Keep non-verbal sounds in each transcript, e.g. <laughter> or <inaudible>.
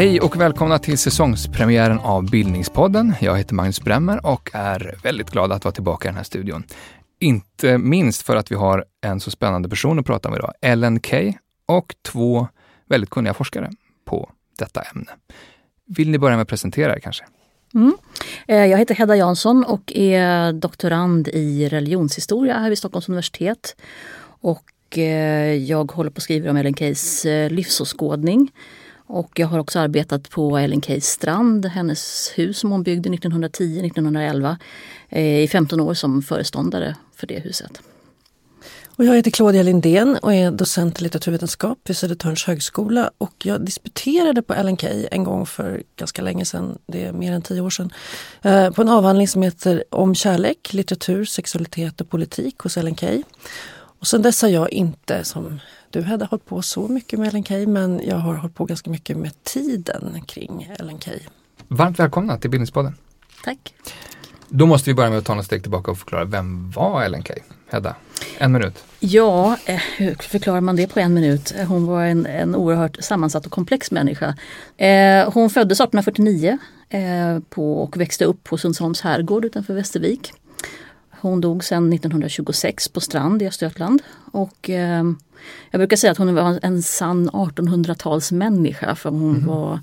Hej och välkomna till säsongspremiären av Bildningspodden. Jag heter Magnus Bremmer och är väldigt glad att vara tillbaka i den här studion. Inte minst för att vi har en så spännande person att prata med idag, Ellen Key och två väldigt kunniga forskare på detta ämne. Vill ni börja med att presentera er kanske? Mm. Eh, jag heter Hedda Jansson och är doktorand i religionshistoria här vid Stockholms universitet. Och eh, jag håller på att skriva om Ellen Keys eh, livsåskådning. Och jag har också arbetat på Ellen Keys strand, hennes hus som hon byggde 1910-1911 eh, i 15 år som föreståndare för det huset. Och jag heter Claudia Lindén och är docent i litteraturvetenskap vid Södertörns högskola. Och jag disputerade på Ellen Key en gång för ganska länge sedan, det är mer än tio år sedan, eh, på en avhandling som heter Om kärlek, litteratur, sexualitet och politik hos Ellen Key. Och sen dess har jag inte, som du hade hållit på så mycket med Ellen Key, men jag har hållit på ganska mycket med tiden kring Ellen Key. Varmt välkomna till Bildningspodden. Tack. Då måste vi börja med att ta några steg tillbaka och förklara, vem var Ellen Key? Hedda, en minut. Ja, eh, hur förklarar man det på en minut? Hon var en, en oerhört sammansatt och komplex människa. Eh, hon föddes 1849 eh, på, och växte upp på Sundsholms herrgård utanför Västervik. Hon dog sedan 1926 på Strand i Östergötland. Och, eh, jag brukar säga att hon var en sann 1800-talsmänniska för hon mm. var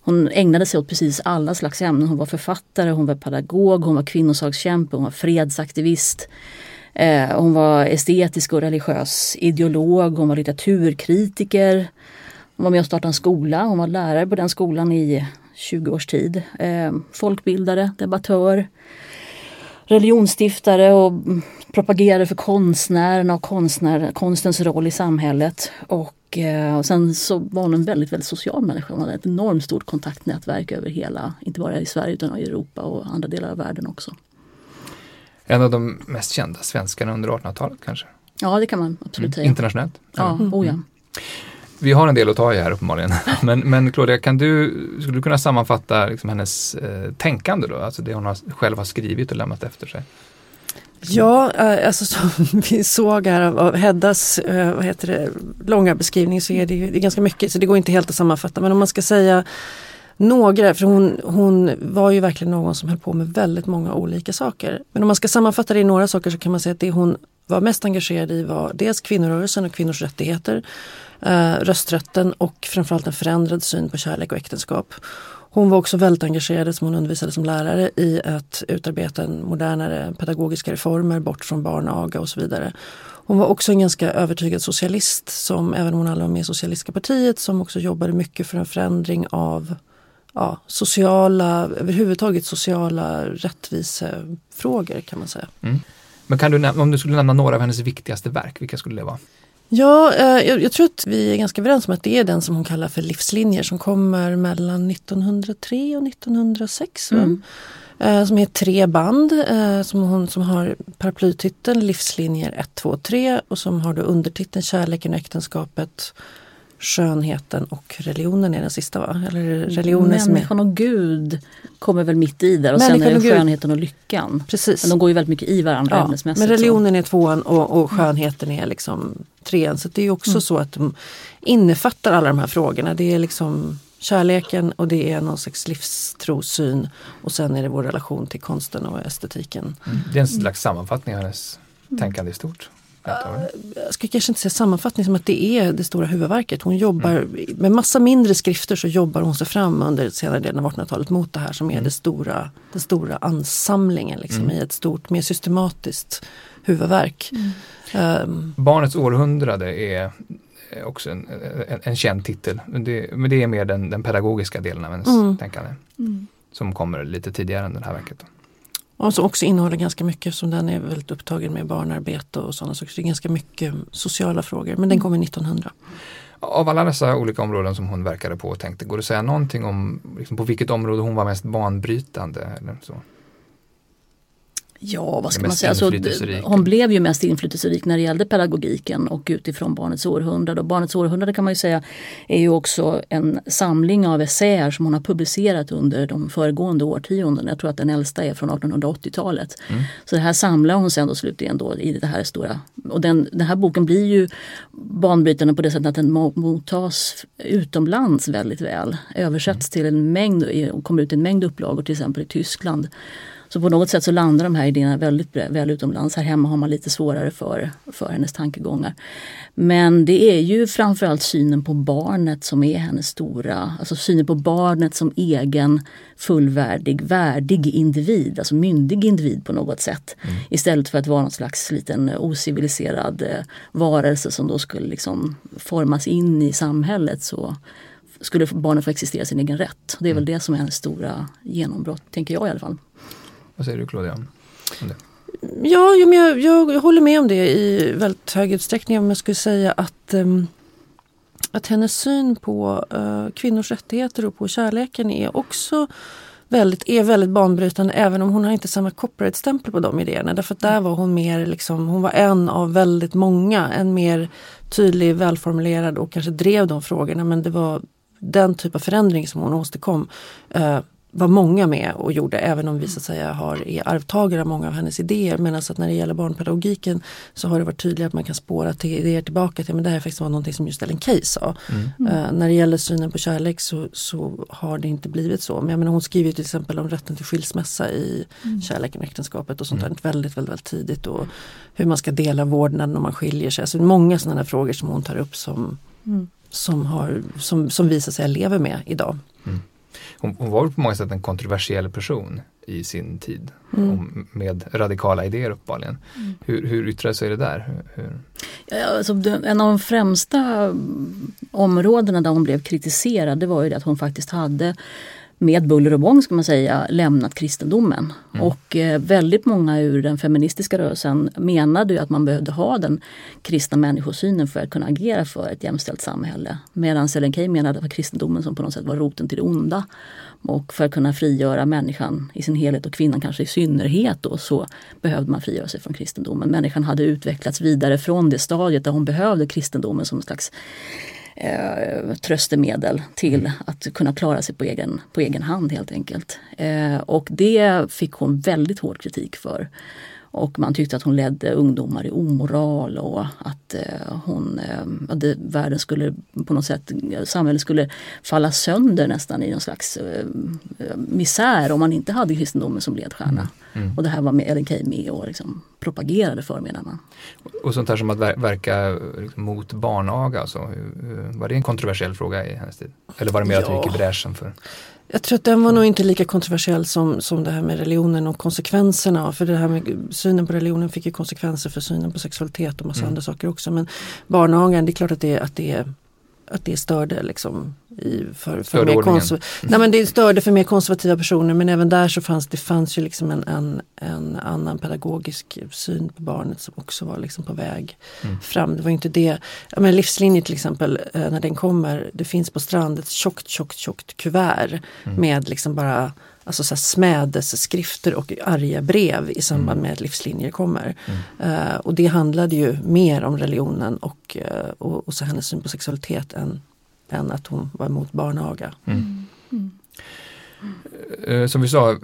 hon ägnade sig åt precis alla slags ämnen. Hon var författare, hon var pedagog, hon var kvinnosakskämpe, hon var fredsaktivist. Eh, hon var estetisk och religiös ideolog, hon var litteraturkritiker. Hon var med och startade en skola, hon var lärare på den skolan i 20 års tid. Eh, folkbildare, debattör, religionsstiftare och propagerade för konstnärerna och konstnär, konstens roll i samhället. Och, eh, och sen så var hon en väldigt, väldigt social människa. Hon hade ett enormt stort kontaktnätverk över hela, inte bara i Sverige utan i Europa och andra delar av världen också. En av de mest kända svenskarna under 1800-talet kanske? Ja, det kan man absolut mm. säga. Internationellt? Ja, mm. oh ja. Vi har en del att ta i här uppenbarligen. <laughs> men, men Claudia, kan du, skulle du kunna sammanfatta liksom hennes eh, tänkande då? Alltså det hon har, själv har skrivit och lämnat efter sig? Ja, eh, alltså som <laughs> vi såg här av Heddas eh, vad heter det, långa beskrivning så är det, det är ganska mycket så det går inte helt att sammanfatta. Men om man ska säga några, för hon, hon var ju verkligen någon som höll på med väldigt många olika saker. Men om man ska sammanfatta det i några saker så kan man säga att det hon var mest engagerad i var dels kvinnorörelsen och kvinnors rättigheter, eh, rösträtten och framförallt en förändrad syn på kärlek och äktenskap. Hon var också väldigt engagerad som hon undervisade som lärare i att utarbeta en modernare pedagogiska reformer bort från barnaga och så vidare. Hon var också en ganska övertygad socialist som även om hon aldrig var med i Socialistiska partiet som också jobbade mycket för en förändring av ja, sociala, överhuvudtaget sociala rättvisefrågor kan man säga. Mm. Men kan du, om du skulle nämna några av hennes viktigaste verk, vilka skulle det vara? Ja, eh, jag, jag, tror att vi är ganska överens om att det är den som hon kallar för livslinjer som kommer mellan 1903 och 1906. Mm. Eh, som är tre band eh, som, hon, som har paraplytiteln Livslinjer 1, 2, 3 och som har då undertiteln Kärleken och äktenskapet skönheten och religionen är den sista va? Eller religionen Människan och Gud kommer väl mitt i där och Människan sen är det skönheten och lyckan. Precis. Men de går ju väldigt mycket i varandra ja, ämnesmässigt. Men religionen så. är tvåan och, och skönheten är liksom trean. Så det är också mm. så att de innefattar alla de här frågorna. Det är liksom kärleken och det är någon slags livstrosyn och sen är det vår relation till konsten och estetiken. Mm. Det är en slags sammanfattning av hennes tänkande i stort. Jag ska kanske inte säga sammanfattning som att det är det stora huvudverket. Hon jobbar mm. med massa mindre skrifter så jobbar hon sig fram under senare delen av 1800-talet mot det här som är mm. det stora, den stora ansamlingen liksom, mm. i ett stort, mer systematiskt huvudverk. Um, Barnets århundrade är också en, en, en känd titel. Men det, men det är mer den, den pedagogiska delen av hennes mm. tänkande. Mm. Som kommer lite tidigare än det här verket. Då. Och som också innehåller ganska mycket, som den är väldigt upptagen med barnarbete och sådana saker. Så det är ganska mycket sociala frågor, men den kommer 1900. Av alla dessa olika områden som hon verkade på och tänkte, går det att säga någonting om liksom, på vilket område hon var mest banbrytande? Eller så? Ja, vad ska man säga? Alltså, hon blev ju mest inflytelserik när det gällde pedagogiken och utifrån Barnets århundrade. Och Barnets århundrade kan man ju säga är ju också en samling av essäer som hon har publicerat under de föregående årtiondena. Jag tror att den äldsta är från 1880-talet. Så det här samlar hon sen då slutligen då i det här stora. Och den, den här boken blir ju banbrytande på det sättet att den mo- mottas utomlands väldigt väl. Översätts till en mängd och kommer ut i en mängd upplagor till exempel i Tyskland. Så på något sätt så landar de här idéerna väldigt väl utomlands. Här hemma har man lite svårare för, för hennes tankegångar. Men det är ju framförallt synen på barnet som är hennes stora, alltså synen på barnet som egen fullvärdig, värdig individ, alltså myndig individ på något sätt. Istället för att vara någon slags liten ociviliserad eh, varelse som då skulle liksom formas in i samhället så skulle barnet få existera sin egen rätt. Det är väl det som är hennes stora genombrott, tänker jag i alla fall. Vad säger du Claudia? om det? Ja, jo, men jag, jag, jag håller med om det i väldigt hög utsträckning. Om jag skulle säga att, um, att hennes syn på uh, kvinnors rättigheter och på kärleken är också väldigt, är väldigt banbrytande även om hon har inte samma corporate-stämpel på de idéerna. Därför att där var hon mer liksom, hon var en av väldigt många. En mer tydlig, välformulerad och kanske drev de frågorna. Men det var den typ av förändring som hon åstadkom. Eh, var många med och gjorde även om vi så att säga har, är arvtagare av många av hennes idéer. Medan att när det gäller barnpedagogiken så har det varit tydligt att man kan spåra till idéer tillbaka till men det här faktiskt var någonting som just Ellen Key sa. Eh, när det gäller synen på kärlek så, så har det inte blivit så. Men jag menar, hon skriver ju till exempel om rätten till skilsmässa i kärleken och äktenskapet och sånt där väldigt, väldigt, väldigt tidigt. Och hur man ska dela vårdnaden om man skiljer sig. Alltså många sådana frågor som hon tar upp som, som, har, som, som vi så att säga lever med idag. Hon, hon var på många sätt en kontroversiell person i sin tid. Om, med radikala idéer uppenbarligen. Hur, hur yttrade sig det där? Hur, Ja, Alltså, en av de främsta mm, områdena där hon blev kritiserad det var ju det att hon faktiskt hade med buller och bång ska man säga lämnat kristendomen. Och eh, väldigt många ur den feministiska rörelsen menade ju att man behövde ha den kristna människosynen för att kunna agera för ett jämställt samhälle. Medan Ellen Key menade att det var kristendomen som på något sätt var roten till det onda. Och för att kunna frigöra människan i sin helhet och kvinnan kanske i synnerhet då, så behövde man frigöra sig från kristendomen. Människan hade utvecklats vidare från det stadiet där hon behövde kristendomen som en slags eh, tröstemedel till att kunna klara sig på egen, på egen hand helt enkelt. Eh, och det fick hon väldigt hård kritik för. Och man tyckte att hon ledde ungdomar i omoral och att eh, hon, eh, att världen skulle på något sätt, samhället skulle falla sönder nästan i någon slags eh, misär om man inte hade kristendomen som ledstjärna. Och det här var med Ellen Key med och liksom propagerade för menar man. och sånt här som att ver- verka liksom, mot barnaga. Alltså, var det en kontroversiell fråga i hennes tid? Eller var det mer att hon gick i bräschen för? Jag tror att den var nog inte lika kontroversiell som, som det här med religionen och konsekvenserna. För det här med synen på religionen fick ju konsekvenser för synen på sexualitet och massa andra saker också. Men barnagan, det är klart att det, att det, att det störde liksom i, för, för mer konserv- Nej men det störde för mer konservativa personer men även där så fanns det fanns ju liksom en, en, en annan pedagogisk syn på barnet som också var liksom på väg fram. Det var inte det, ja, men livslinje till exempel eh, när den kommer, det finns på strand ett tjockt tjockt tjockt kuvert med liksom bara Alltså så smädesskrifter och arga brev i samband med att livslinjer kommer. Eh, och det handlade ju mer om religionen och, eh, och, och så hennes syn på sexualitet än, än att hon var emot barnaga. Eh, Som vi sa,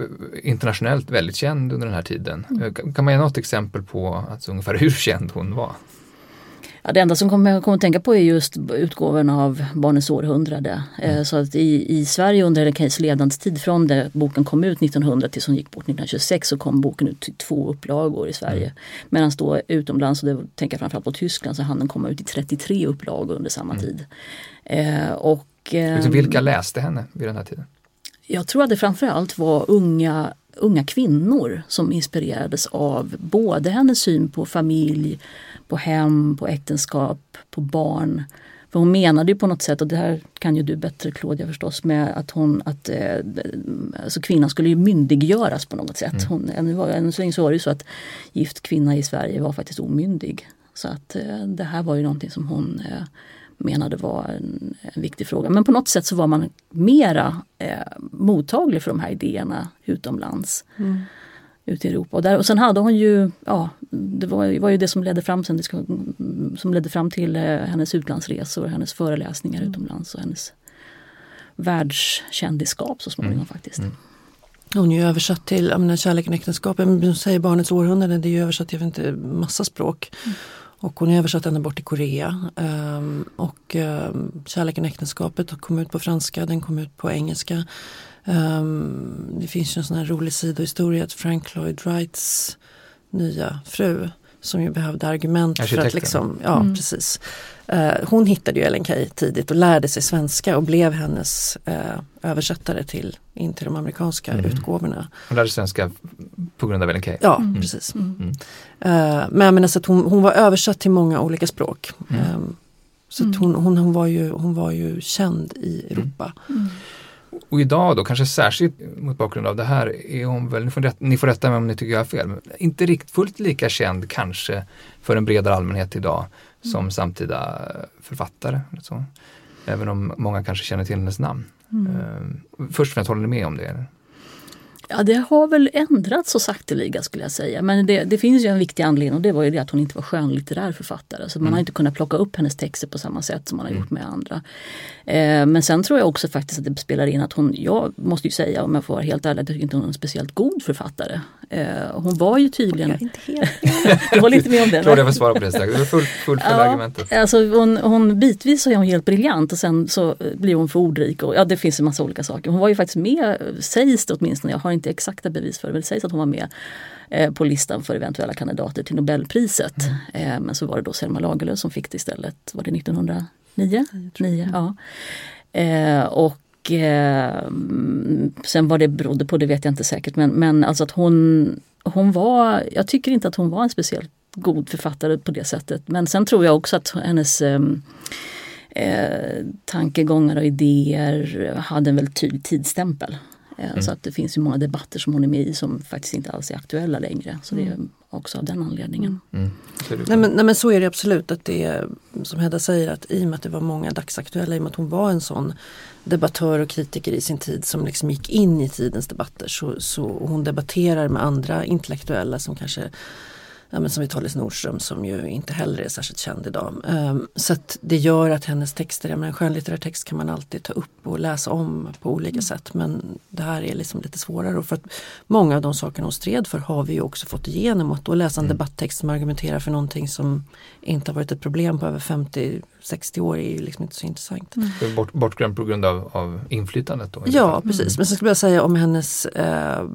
internationellt väldigt känd under den här tiden. Eh, Kan man ge något exempel på alltså, ungefär hur känd hon var? Ja, det enda som kommer, jag kommer att tänka på är just utgåvan av Barnens århundrade. Eh, Så att i, i Sverige under Keys ledandetid från det boken kom ut 1900 tills hon gick bort 1926 så kom boken ut i två upplagor i Sverige. Medan då utomlands, och det tänker jag framförallt på Tyskland, så hann den komma ut i 33 upplagor under samma tid. Eh, och, Liksom, ehm, vilka läste henne vid den här tiden? jag tror att det framförallt var unga, unga kvinnor som inspirerades av både hennes syn på familj, på hem, på äktenskap, på barn. För hon menade ju på något sätt, och det här kan ju du bättre Claudia förstås, med att hon att eh, alltså kvinnan skulle ju myndiggöras på något sätt. Hon, ännu, var, ännu så länge så var det ju så att gift kvinna i Sverige var faktiskt omyndig. Så att eh, det här var ju någonting som hon eh, menade var en, en viktig fråga. Men på något sätt så var man mera eh, mottaglig för de här idéerna utomlands. ute i Europa. Och, där, och sen hade hon ju, ja, det var, var ju det som ledde fram, sen, som ledde fram till eh, hennes utlandsresor, hennes föreläsningar mm. utomlands och hennes världskändisskap så småningom mm. faktiskt. Mm. Hon är ju översatt till, jag menar, Kärleken och äktenskapet, du säger barnets århundrade, det är ju översatt till inte, massa språk. Mm. Och hon är översatt ända bort till Korea. Um, och um, Kärleken och äktenskapet kom ut på franska, den kom ut på engelska. Um, det finns ju en sån här rolig sidohistoria att Frank Lloyd Wrights nya fru som ju behövde argument för att liksom, ja mm. precis. Uh, hon hittade ju Ellen Key tidigt och lärde sig svenska och blev hennes uh, översättare till, in till de amerikanska mm. utgåvorna. Hon lärde sig svenska på grund av Ellen Key? Ja, mm. precis. Uh, men men alltså att hon, hon var översatt till många olika språk. Um, så hon, hon, hon, var ju, hon var ju känd i Europa. Och idag då, kanske särskilt mot bakgrund av det här, är hon väl, ni får, rätt, ni får rätta mig om ni tycker jag har fel, men inte riktigt fullt lika känd kanske för en bredare allmänhet idag mm. som samtida författare. Så. Även om många kanske känner till hennes namn. Mm. Uh, först och främst, håller ni med om det? Ja det har väl ändrats så sakteliga skulle jag säga. Men det, det, finns ju en viktig anledning och det var ju det att hon inte var skönlitterär författare. Så mm. man har inte kunnat plocka upp hennes texter på samma sätt som man har mm. gjort med andra. Eh, men sen tror jag också faktiskt att det spelar in att hon, jag måste ju säga om jag får vara helt ärlig, att jag tycker inte hon är en speciellt god författare. Eh, hon var ju tydligen... Jag är inte helt <laughs> du håller inte med om det? Jag tror jag får svara på det strax. Det är fullt full, full ja, argumentet. Alltså hon, hon, bitvis så är hon helt briljant och sen så blir hon för ordrik. Och, ja det finns en massa olika saker. Hon var ju faktiskt med, sägs det åtminstone, jag har inte exakta bevis för det, men det sägs att hon var med eh, på listan för eventuella kandidater till Nobelpriset. Mm. Eh, men så var det då Selma Lagerlöf som fick det istället, var det 1909? Nio, ja. Eh, och sen vad det berodde på det vet jag inte säkert men, men alltså att hon, hon var, jag tycker inte att hon var en speciellt god författare på det sättet. Men sen tror jag också att hennes eh, eh tankegångar och idéer hade en väldigt tydlig tidsstämpel. Eh, mm. Så att det finns ju många debatter som hon är med i som faktiskt inte alls är aktuella längre. Så det är mm. också av den anledningen. Mm. mm. Nej, men, nej, men, så är det absolut. att det är, Som Hedda säger att i och med att det var många dagsaktuella, i och med att hon var en sån debattör och kritiker i sin tid som liksom gick in i tidens debatter så, så hon debatterar med andra intellektuella som kanske ja, men som Vitalis Nordström som ju inte heller är särskilt känd idag. Um, så att det gör att hennes texter, jag menar, en skönlitterär text kan man alltid ta upp och läsa om på olika mm. sätt men det här är liksom lite svårare och för att många av de saker hon stred för har vi ju också fått igenom och då läsa en mm. debatttext som argumenterar för någonting som inte har varit ett problem på över 50 60 år är ju liksom inte så intressant. Mm. Bort, bortglömd på grund av, av inflytandet? Då, ja precis, mm. men så skulle jag säga om hennes eh,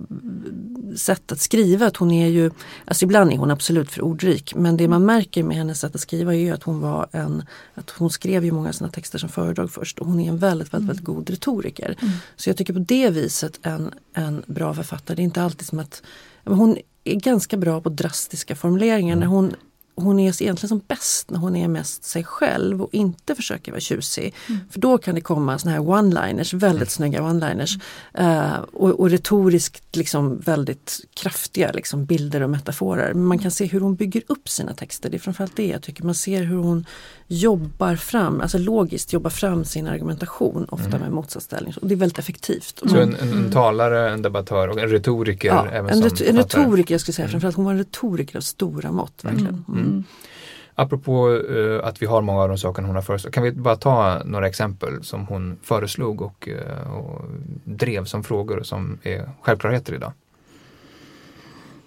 sätt att skriva att hon är ju, alltså ibland är hon absolut för ordrik men det man märker med hennes sätt att skriva är ju att hon var en, att hon skrev ju många av sina texter som föredrag först och hon är en väldigt, väldigt, väldigt god retoriker. Mm. Så jag tycker på det viset en, en bra författare, det är inte alltid som att hon är ganska bra på drastiska formuleringar. När hon hon är egentligen som bäst när hon är mest sig själv och inte försöker vara tjusig. Mm. För då kan det komma såna här one-liners, väldigt mm. snygga one-liners. Uh, och, och retoriskt liksom väldigt kraftiga liksom, bilder och metaforer. Men man kan se hur hon bygger upp sina texter. Det är framförallt det jag tycker. Man ser hur hon jobbar fram, alltså logiskt jobbar fram sin argumentation, ofta mm. med motsatsställning. Och det är väldigt effektivt. Så en, en, en, talare, en debattör och en retoriker? Ja, även en, ret en retoriker, jag skulle säga mm. framförallt. Hon var en retoriker av stora mått. Mm. Verkligen. Mm. Mm. Apropå uh, att vi har många av de sakerna hon har föreslagit, kan vi bara ta några exempel som hon föreslog och, uh, och drev som frågor som är självklarheter idag?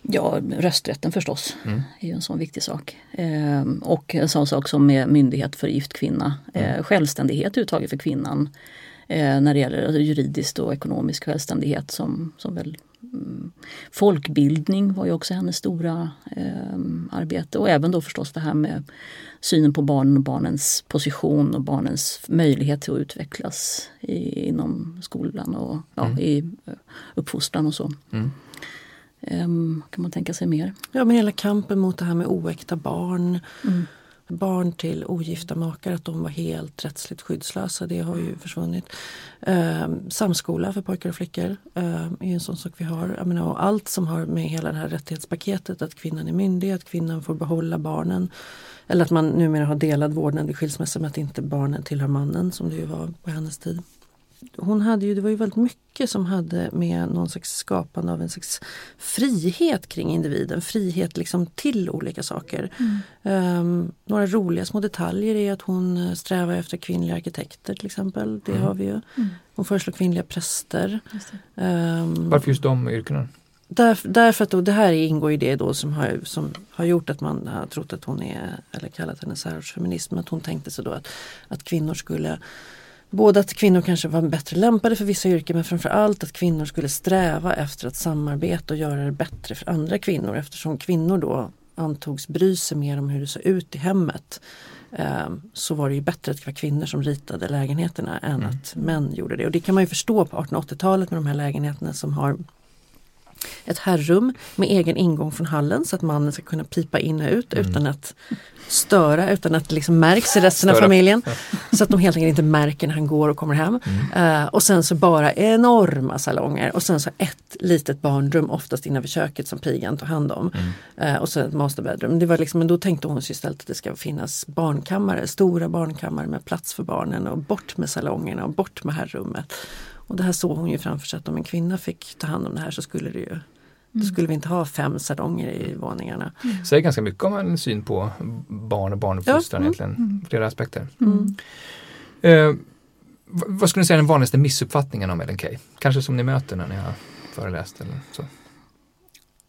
Ja, rösträtten förstås mm. är ju en sån viktig sak. Eh, och en sån sak som med myndighet för gift kvinna. Eh, mm. självständighet uttaget för kvinnan eh, när det gäller alltså, juridiskt och ekonomisk självständighet som, som väl mm, Folkbildning var ju också hennes stora eh, arbete och även då förstås det här med synen på barnen och barnens position och barnens möjlighet till att utvecklas i, inom skolan och ja, mm. i eh, uppfostran och så. Um, kan man tänka sig mer? Ja men hela kampen mot det här med oäkta barn. Mm. Barn till ogifta makar, att de var helt rättsligt skyddslösa. Det har ju försvunnit. Um, samskola för pojkar och flickor um, är en sån sak vi har. Menar, och allt som har med hela det här rättighetspaketet, att kvinnan är myndig, att kvinnan får behålla barnen. Eller att man numera har delad vårdnad vid skilsmässa med att inte barnen tillhör mannen som det ju var på hennes tid. Hon hade ju, det var ju väldigt mycket som hade med någon slags skapande av en slags frihet kring individen. Frihet liksom till olika saker. Mm. Um, några roliga små detaljer är att hon strävar efter kvinnliga arkitekter till exempel. Det mm. har vi ju. Mm. Hon föreslår kvinnliga präster. Um, Varför just de yrkena? Där, därför att då, det här ingår i det då som har, som har gjort att man har trott att hon är, eller kallat henne särortsfeminist, att hon tänkte sig då att, att kvinnor skulle Både att kvinnor kanske var bättre lämpade för vissa yrken men framförallt att kvinnor skulle sträva efter att samarbeta och göra det bättre för andra kvinnor eftersom kvinnor då antogs bry sig mer om hur det såg ut i hemmet. Eh, så var det ju bättre att det var kvinnor som ritade lägenheterna än mm. att män gjorde det. Och det kan man ju förstå på 1880-talet med de här lägenheterna som har ett herrum med egen ingång från hallen så att mannen ska kunna pipa in och ut mm. utan att störa, utan att det liksom märks i resten störa. av familjen. Så att de helt enkelt inte märker när han går och kommer hem. Mm. Uh, och sen så bara enorma salonger och sen så ett litet barnrum oftast innanför köket som pigan tar hand om. Mm. Uh, och så ett masterbedroom. Det var liksom, men då tänkte hon sig istället att det ska finnas barnkammare, stora barnkammare med plats för barnen och bort med salongerna och bort med herrrummet. Och det här såg hon ju framför sig att om en kvinna fick ta hand om det här så skulle det ju då mm. skulle vi inte ha fem salonger i våningarna. Mm. Säger ganska mycket om en syn på barn och barnuppfostran ja. egentligen. Mm. Flera aspekter. Mm. Eh, vad skulle ni säga är den vanligaste missuppfattningen om Ellen Key? Kanske som ni möter när ni har föreläst eller så?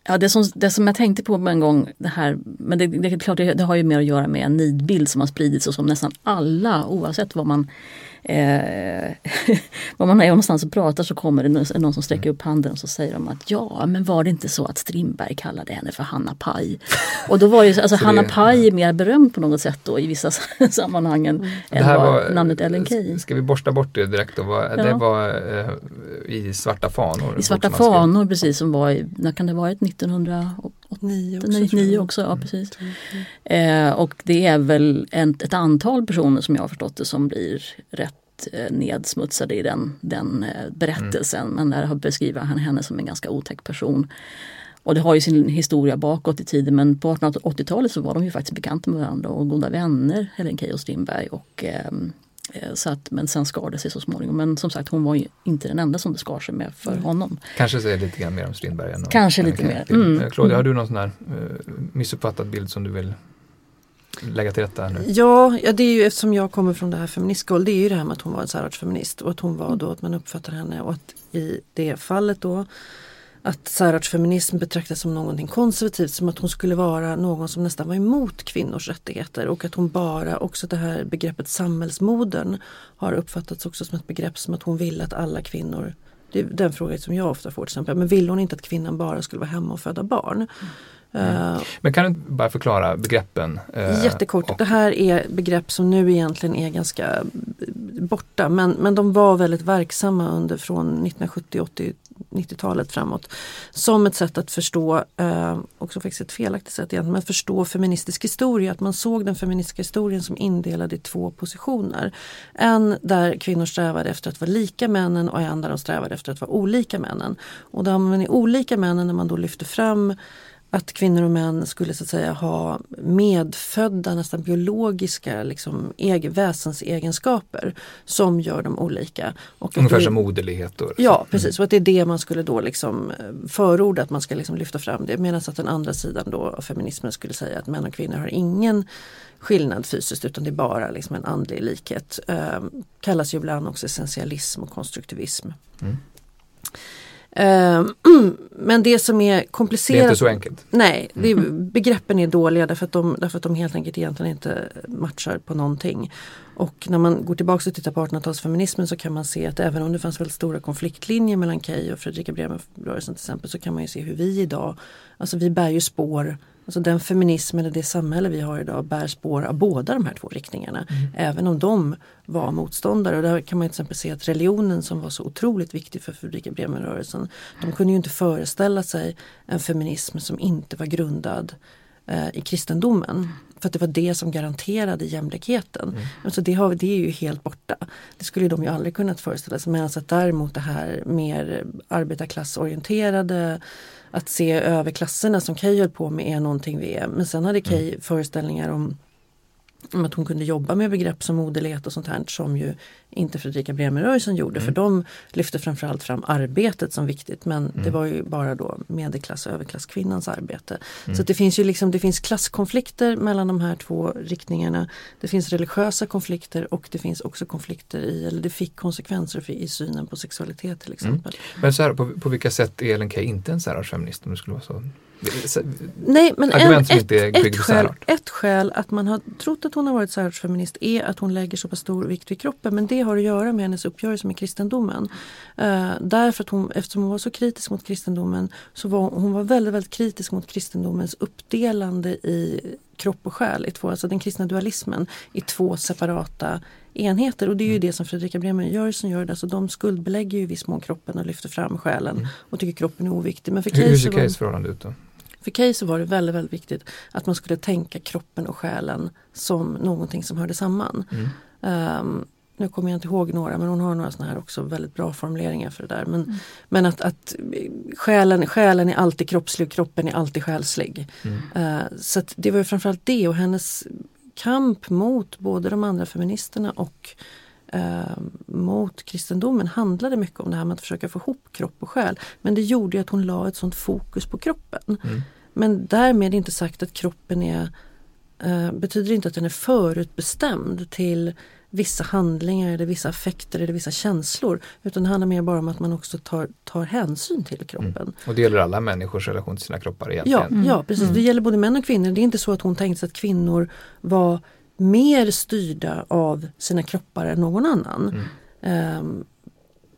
Ja, det som, det som jag tänkte på en gång, det här, men det, det, klart, det, det har ju mer att göra med en nidbild som har spridits och som nästan alla, oavsett vad man eh, <laughs> var man är någonstans och pratar så kommer det någon som sträcker upp handen och så säger de att ja men var det inte så att Strindberg kallade henne för Hanna Paj. Och då var ju alltså <laughs> Hanna det, Paj mer berömd på något sätt då i vissa <laughs> sammanhang än, än var, namnet Ellen Key. Ska vi borsta bort det direkt då? Var, ja. Det var eh, i Svarta fanor? I Svarta fanor precis som var i, när kan det varit 1989 också? 99 också, ja mm. precis. Eh, och det är väl en, ett antal personer som jag har förstått det som blir rätt Eh, nedsmutsade i den, den eh, berättelsen. Mm. Men där beskriver han henne som en ganska otäck person. Och det har ju sin historia bakåt i tiden men på 1880-talet så var de ju faktiskt bekanta med varandra och goda vänner, Helen Key och Strindberg. Och, eh, så att, men sen skar det sig så småningom. Men som sagt hon var ju inte den enda som det skar sig med för mm. honom. Kanske säger lite grann mer om Strindberg. Än Kanske lite mer. Mm. Claudia, har du någon sån här uh, missuppfattad bild som du vill lägga till rätta nu? Ja, ja, det är ju eftersom jag kommer från det här feministskål, det är ju det här med att hon var en särartsfeminist och att hon var då att man uppfattar henne och att i det fallet då att särartsfeminism betraktas som någonting konservativt, som att hon skulle vara någon som nästan var emot kvinnors rättigheter och att hon bara, också det här begreppet samhällsmodern har uppfattats också som ett begrepp som att hon vill att alla kvinnor det är den frågan som jag ofta får till exempel. Men vill hon inte att kvinnan bara skulle vara hemma och föda barn? Mm. Mm. Men kan du bara förklara begreppen? Eh, Jättekort. Och... Det här är begrepp som nu egentligen är ganska borta men, men de var väldigt verksamma under från 1970, 80, 90-talet framåt. Som ett sätt att förstå, eh, också faktiskt ett felaktigt sätt egentligen, men att förstå feministisk historia. Att man såg den feministiska historien som indelad i två positioner. En där kvinnor strävade efter att vara lika männen och en där de strävade efter att vara olika männen. Och där man är olika männen när man då lyfter fram att kvinnor och män skulle så att säga ha medfödda, nästan biologiska liksom, egen, väsensegenskaper som gör dem olika. Och Ungefär det, som moderlighet? Då, ja precis, och att det är det man skulle då liksom förorda, att man ska liksom lyfta fram det. Medan att den andra sidan då av feminismen skulle säga att män och kvinnor har ingen skillnad fysiskt utan det är bara liksom en andlig likhet. Eh, kallas ju ibland också essentialism och konstruktivism. Mm. Ehm, <clears throat> men det som är komplicerat. Det är inte så enkelt. Nej, det, mm. begreppen är dåliga därför att, de, därför att de helt enkelt egentligen inte matchar på någonting. Och när man går tillbaka och tittar på 1800-talsfeminismen så kan man se att även om det fanns väldigt stora konfliktlinjer mellan Key och Fredrika Bremer-rörelsen till exempel så kan man ju se hur vi idag, alltså vi bär ju spår Alltså den feminism eller det samhälle vi har idag bär spår av båda de här två riktningarna. Mm. Även om de var motståndare. Och där kan man till exempel se att religionen som var så otroligt viktig för Fredrika Bremer-rörelsen. De kunde ju inte föreställa sig en feminism som inte var grundad eh, i kristendomen. För att det var det som garanterade jämlikheten. Mm. Alltså det, har, det är ju helt borta. Det skulle de ju aldrig kunnat föreställa sig. Medan att däremot det här mer arbetarklassorienterade att se över klasserna som Kay höll på med är någonting vi är. Men sen hade Kay mm. föreställningar om att hon kunde jobba med begrepp som moderlighet och sånt här som ju inte Fredrika Bremer-rörelsen gjorde Mm. för de lyfte framförallt fram arbetet som viktigt men det Mm. var ju bara då medelklass och överklasskvinnans arbete. Mm. Så det finns ju liksom, det finns klasskonflikter mellan de här två riktningarna. Det finns religiösa konflikter och det finns också konflikter i, eller det fick konsekvenser för, i synen på sexualitet till exempel. Men så här, på, på vilka sätt är Ellen Key inte en särartsfeminist om det skulle vara så? Nej, men en, som ett, ett, skäl, ett skäl att man har trott att hon har varit särartsfeminist är att hon lägger så pass stor vikt vid kroppen. Men det har att göra med hennes uppgörelse med kristendomen. Uh, därför att hon, eftersom hon var så kritisk mot kristendomen så var hon var väldigt, väldigt kritisk mot kristendomens uppdelande i kropp och själ, i två, alltså den kristna dualismen i två separata enheter. Och det är ju Mm. det som Fredrika Bremer-rörelsen gör. Alltså de skuldbelägger ju i viss mån kroppen och lyfter fram själen Mm. och tycker kroppen är oviktig. Men för Hur, hur ser Keys förhållande ut då? För Key så var det väldigt, väldigt viktigt att man skulle tänka kroppen och själen som någonting som hörde samman. Mm. Ehm, nu kommer jag inte ihåg några men hon har några sådana här också väldigt bra formuleringar för det där. Men, Mm. men att, att själen, själen är alltid kroppslig och kroppen är alltid själslig. Mm. Eh, så att det var ju framförallt det och hennes kamp mot både de andra feministerna och eh, mot kristendomen handlade mycket om det här med att försöka få ihop kropp och själ. Men det gjorde ju att hon la ett sånt fokus på kroppen. Mm. Men därmed inte sagt att kroppen är eh, betyder inte att den är förutbestämd till vissa handlingar eller vissa affekter eller vissa känslor. Utan det handlar mer bara om att man också tar, tar hänsyn till kroppen. Och det gäller alla människors relation till sina kroppar Ja, egentligen. Mm. ja, precis. Mm. Det gäller både män och kvinnor. Det är inte så att hon tänkte sig att kvinnor var mer styrda av sina kroppar än någon annan. Mm. ehm,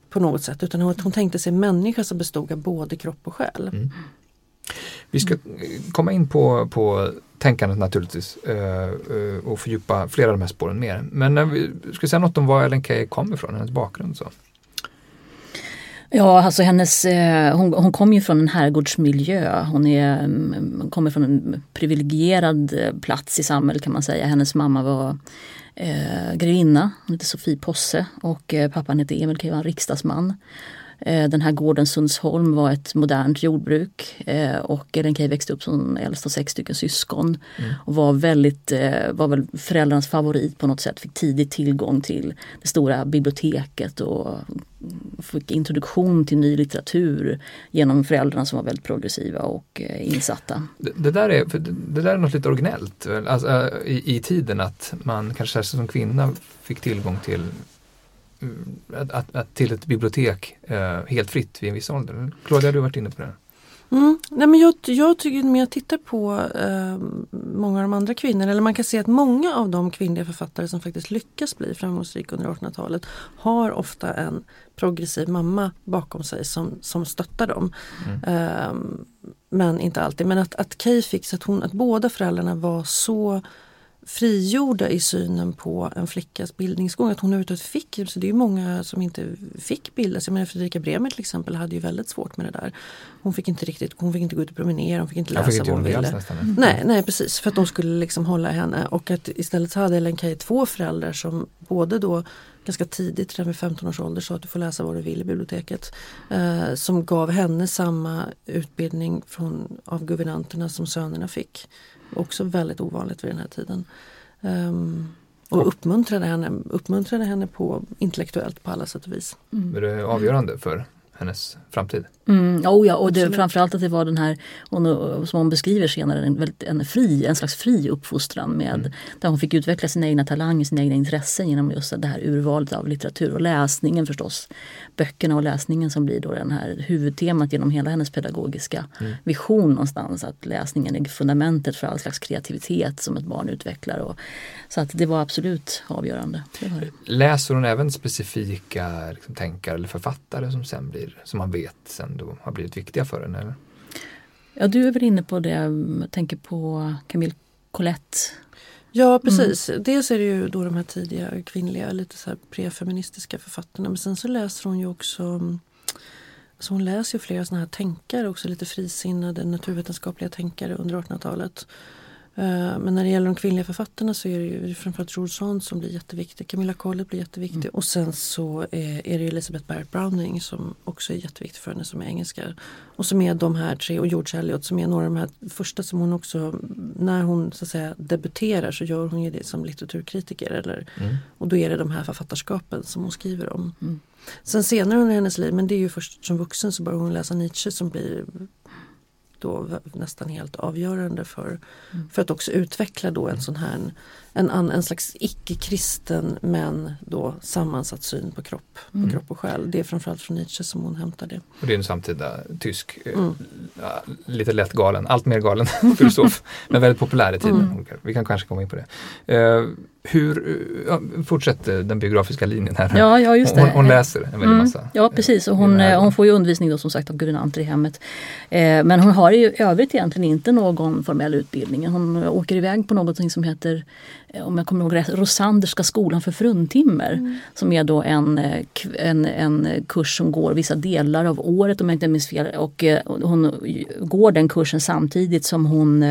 på något sätt. Utan att hon tänkte sig en människa som bestod av både kropp och själ. Vi ska eh, komma in på, på tänkandet naturligtvis eh, eh, och fördjupa flera av de här spåren mer. Men när vi ska säga något om var Ellen Key kom ifrån, hennes bakgrund. Så. Ja, alltså hennes, hon, hon kommer ju från en herrgårdsmiljö. Hon är, mm, kommer från en privilegierad plats i samhället kan man säga. Hennes mamma var eh, grevinna, hon hette Sofie Posse och eh, pappan hette Emil Key, var en riksdagsman. Eh, den här gården Sundsholm var ett modernt jordbruk eh, och Ellen Key växte upp som äldst av sex stycken syskon. Mm. Och var väldigt, eh, var väl föräldrarnas favorit på något sätt. Fick tidigt tillgång till det stora biblioteket och fick introduktion till ny litteratur genom föräldrarna som var väldigt progressiva och insatta. Det, det, där är, det, där är något lite originellt alltså, i, i tiden att man kanske särskilt som kvinna fick tillgång till att, att, att, till ett bibliotek eh, helt fritt vid en viss ålder. Claudia, du har varit inne på det. Mm. Nej, men jag, jag tycker när jag tittar på eh, många av de andra kvinnorna, eller man kan se att många av de kvinnliga författare som faktiskt lyckas bli framgångsrika under 1800-talet har ofta en progressiv mamma bakom sig som, som stöttar dem. Mm. Eh, men inte alltid. Men att, att Kay fick att, hon, att båda föräldrarna var så frigjorda i synen på en flickas bildningsgång. Att hon överhuvudtaget fick, så det är många som inte fick bildas. Jag menar Fredrika Bremer till exempel hade ju väldigt svårt med det där. Hon fick inte riktigt, hon fick inte gå ut och promenera, hon fick inte läsa fick inte vad hon ville. nästan. Nej, nej precis, för att de skulle liksom hålla henne och att istället så hade Ellen Key två föräldrar som både då ganska tidigt, redan vid 15 års ålder, sa att du får läsa vad du vill i biblioteket. Eh, som gav henne samma utbildning från, av guvernanterna som sönerna fick. Också väldigt ovanligt vid den här tiden. Ehm, och uppmuntrade henne, uppmuntrade henne på intellektuellt på alla sätt och vis. Men det är avgörande för hennes framtid. Mm, oh ja, och det, framförallt att det var den här, hon, som hon beskriver senare, en, väldigt, en, fri, en slags fri uppfostran med, Mm. där hon fick utveckla sina egna talanger, sina egna intressen genom just det här urvalet av litteratur och läsningen förstås. Böckerna och läsningen som blir då den här huvudtemat genom hela hennes pedagogiska Mm. vision någonstans. Att läsningen är fundamentet för all slags kreativitet som ett barn utvecklar. Och, så att det var absolut avgörande. Läser hon även specifika liksom, tänkare eller författare som sen blir, som man vet sen då har blivit viktiga för henne? Eller? Ja, du är väl inne på det, jag tänker på Camille Colette. Ja precis. Dels är det ju då de här tidiga kvinnliga, lite så här prefeministiska författarna. Men sen så läser hon ju också så hon läser ju flera sådana här tänkare, också lite frisinnade naturvetenskapliga tänkare under 1800-talet. Eh, men när det gäller de kvinnliga författarna så är det ju framförallt Roald som blir jätteviktig. Camilla Collett blir jätteviktig. Mm. Och sen så är, är det Elizabeth Barrett Browning som också är jätteviktig för henne som är engelska. Och som är de här tre och George Eliot som är några av de här första som hon också när hon så att säga debuterar så gör hon ju det som litteraturkritiker. Eller, mm. Och då är det de här författarskapen som hon skriver om. Mm. Sen senare under hennes liv, men det är ju först som vuxen så börjar hon läsa Nietzsche som blir då nästan helt avgörande för, mm. för att också utveckla då en sån här en, en slags icke-kristen men då sammansatt syn på kropp, mm. på kropp och själ. Det är framförallt från Nietzsche som hon hämtar det. Och det är en samtida tysk, eh, mm. lite lätt galen, allt mer galen <laughs> filosof, men väldigt populär i tiden. Mm. Vi kan kanske komma in på det. Uh, hur, ja, fortsätt den biografiska linjen här. Ja, ja, just det. Hon, hon läser en väldig mm. massa. Ja precis och hon, hon får ju undervisning då som sagt av guvernanter i hemmet. Eh, men hon har ju i övrigt egentligen inte någon formell utbildning. Hon åker iväg på någonting som heter Eh, om jag kommer ihåg rätt, Rosanderska skolan för fruntimmer. Mm. Som är då en, eh, en, en kurs som går vissa delar av året om jag inte minns fel. Och eh, hon går den kursen samtidigt som hon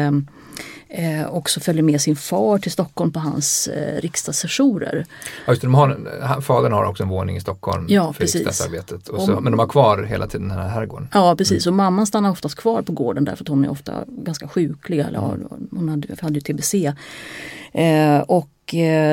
eh, också följer med sin far till Stockholm på hans eh, riksdagssessioner. Ja, just det, de har, fadern har också en våning i Stockholm ja, för precis. riksdagsarbetet. Och så, men de har kvar hela tiden den här herrgården. Ja precis, mm. och mamman stannar oftast kvar på gården därför att hon är ofta ganska sjuklig. Eller, mm. Hon hade, hade ju tbc. Eh, och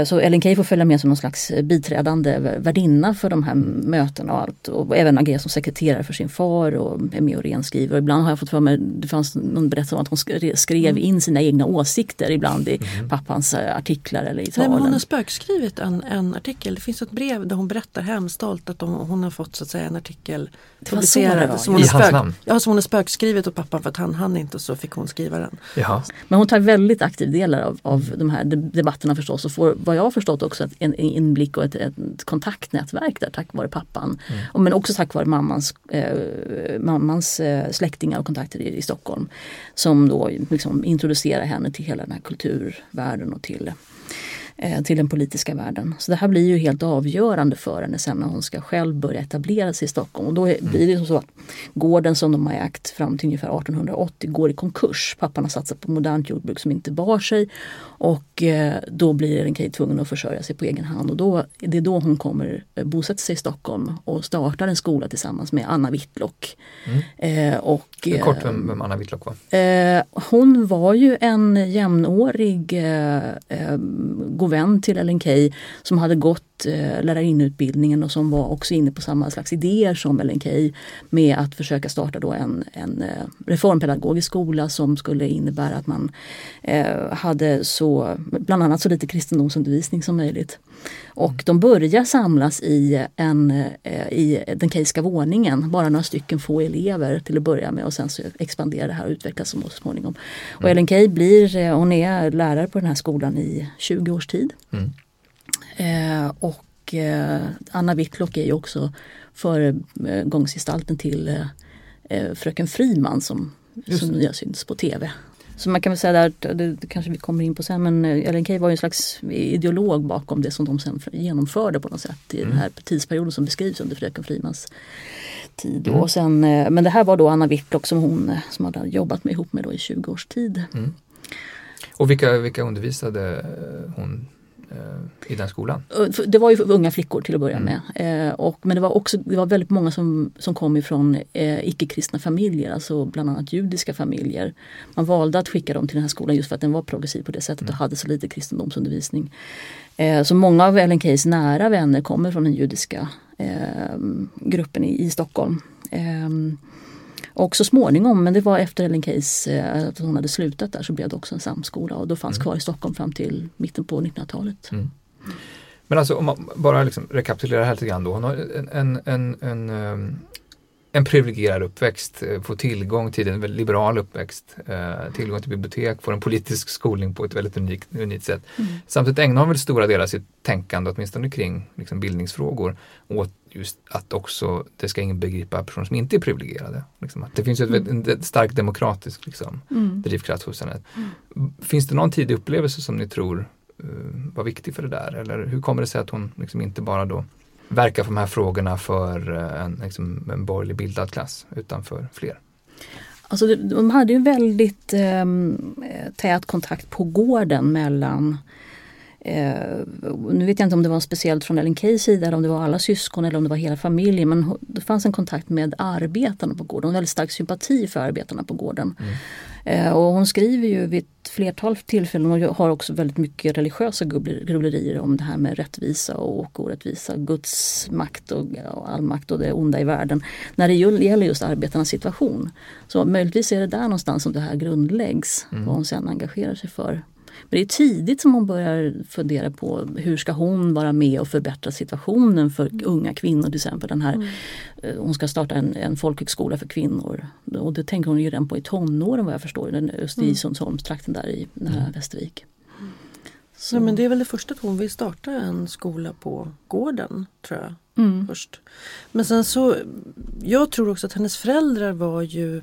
så Ellen Key får följa med som någon slags biträdande värdinna för de här mötena och allt. Och även agera som sekreterare för sin far och är med och renskriver. Och ibland har jag fått för mig, det fanns någon berättelse om att hon skrev mm. in sina egna åsikter ibland i mm. pappans eh, artiklar eller i talen. Nej, men hon har spökskrivit en, en artikel. Det finns ett brev där hon berättar hemstolt att de, hon har fått så att säga en artikel publicerad. Som hon, I hans namn? Ja, som hon har spökskrivit åt pappan för att han hann inte så fick hon skriva den. Jaha. Men hon tar väldigt aktiv del av, av de här debatterna förstås och får vad jag har förstått också en inblick och ett, ett kontaktnätverk där tack vare pappan. Mm. Men också tack vare mammans, eh, mammans eh, släktingar och kontakter i, i Stockholm. Som då liksom introducerar henne till hela den här kulturvärlden och till Eh, till den politiska världen. Så det här blir ju helt avgörande för henne sen när hon ska själv börja etablera sig i Stockholm. Och då mm. blir det så att gården som de har ägt fram till ungefär 1880 går i konkurs. Pappan har satsat på modernt jordbruk som inte bar sig och eh, då blir Ellen tvungen att försörja sig på egen hand. Och då, det är då hon kommer eh, bosätta sig i Stockholm och startar en skola tillsammans med Anna Whitlock. Mm. och, Kort vem, vem Anna Whitlock var? hon var ju en jämnårig god vän till Ellen Key som hade gått eh, lärarinneutbildningen och som var också inne på samma slags idéer som Ellen Key med att försöka starta då en, en eh, reformpedagogisk skola som skulle innebära att man eh, hade så, bland annat så lite kristendomsundervisning som möjligt. Och de börjar samlas i, en, i den kejska våningen, bara några stycken få elever till att börja med och sen så expanderar det här och utvecklas så småningom. Och mm. Ellen Key blir, hon är lärare på den här skolan i 20 års tid. Mm. Eh, och eh, Anna Whitlock är ju också föregångsgestalten till eh, eh, fröken Friman som, som nya syns på tv. Så man kan väl säga att det kanske vi kommer in på sen, men eh, Ellen Key var ju en slags ideolog bakom det som de sen genomförde på något sätt i mm. den här tidsperioden som beskrivs under Fröken Frimans tid. Mm. Och sen, eh, men det här var då Anna Whitlock som hon eh, som hade jobbat med ihop med då i 20 års tid. Mm. Och vilka, vilka undervisade hon Eh, i den skolan? Det var ju unga flickor till att börja mm. med. Eh, och, men det var också det var väldigt många som, som kom ifrån eh, icke-kristna familjer, alltså bland annat judiska familjer. Man valde att skicka dem till den här skolan just för att den var progressiv på det sättet mm. och hade så lite kristendomsundervisning. Eh, så många av Ellen Keys nära vänner kommer från den judiska eh, gruppen i, i Stockholm. Eh, och så småningom, men det var efter Ellen Keys, eh, att hon hade slutat där, så blev det också en samskola och då fanns mm. kvar i Stockholm fram till mitten på 1900-talet. Mm. Men alltså om man bara liksom rekapitulerar här lite grann då. Hon har en, en, en, en, ehm, en privilegierad uppväxt, eh, får tillgång till en väldigt liberal uppväxt, eh, tillgång till bibliotek, får en politisk skolning på ett väldigt unikt, unikt sätt. Mm. Samtidigt ägnar hon väl stora delar av sitt tänkande, åtminstone kring liksom, bildningsfrågor, åt just att också det ska ingen begripa personer som inte är privilegierade. Liksom, det finns ett, mm. en stark demokratisk liksom, mm. drivkraft hos henne. Mm. Finns det någon tidig upplevelse som ni tror uh, var viktig för det där? Eller hur kommer det sig att hon liksom inte bara då verkar för de här frågorna för uh, en, liksom, en borgerlig bildad klass utan för fler? Alltså de hade ju väldigt eh, tät kontakt på gården mellan Eh, nu vet jag inte om det var speciellt från Ellen Keys sida eller om det var alla syskon eller om det var hela familjen. Men det fanns en kontakt med arbetarna på gården. Hon väldigt stark sympati för arbetarna på gården. Mm. Eh, och hon skriver ju vid flertal tillfällen och har också väldigt mycket religiösa grubblerier om det här med rättvisa och orättvisa, Guds makt och, och all makt och det onda i världen. När det gäller just arbetarnas situation. Så möjligtvis är det där någonstans som det här grundläggs. Mm. Vad hon sen engagerar sig för. Men det är tidigt som hon börjar fundera på hur ska hon vara med och förbättra situationen för unga kvinnor till exempel. Den här, mm. Hon ska starta en, en folkhögskola för kvinnor. Och det tänker hon ju redan på i tonåren vad jag förstår. Den Östergisholmstrakten där i nära mm. Västervik. Så. Ja, men det är väl det första att hon vill starta en skola på gården tror jag. Mm. först. Men sen så, jag tror också att hennes föräldrar var ju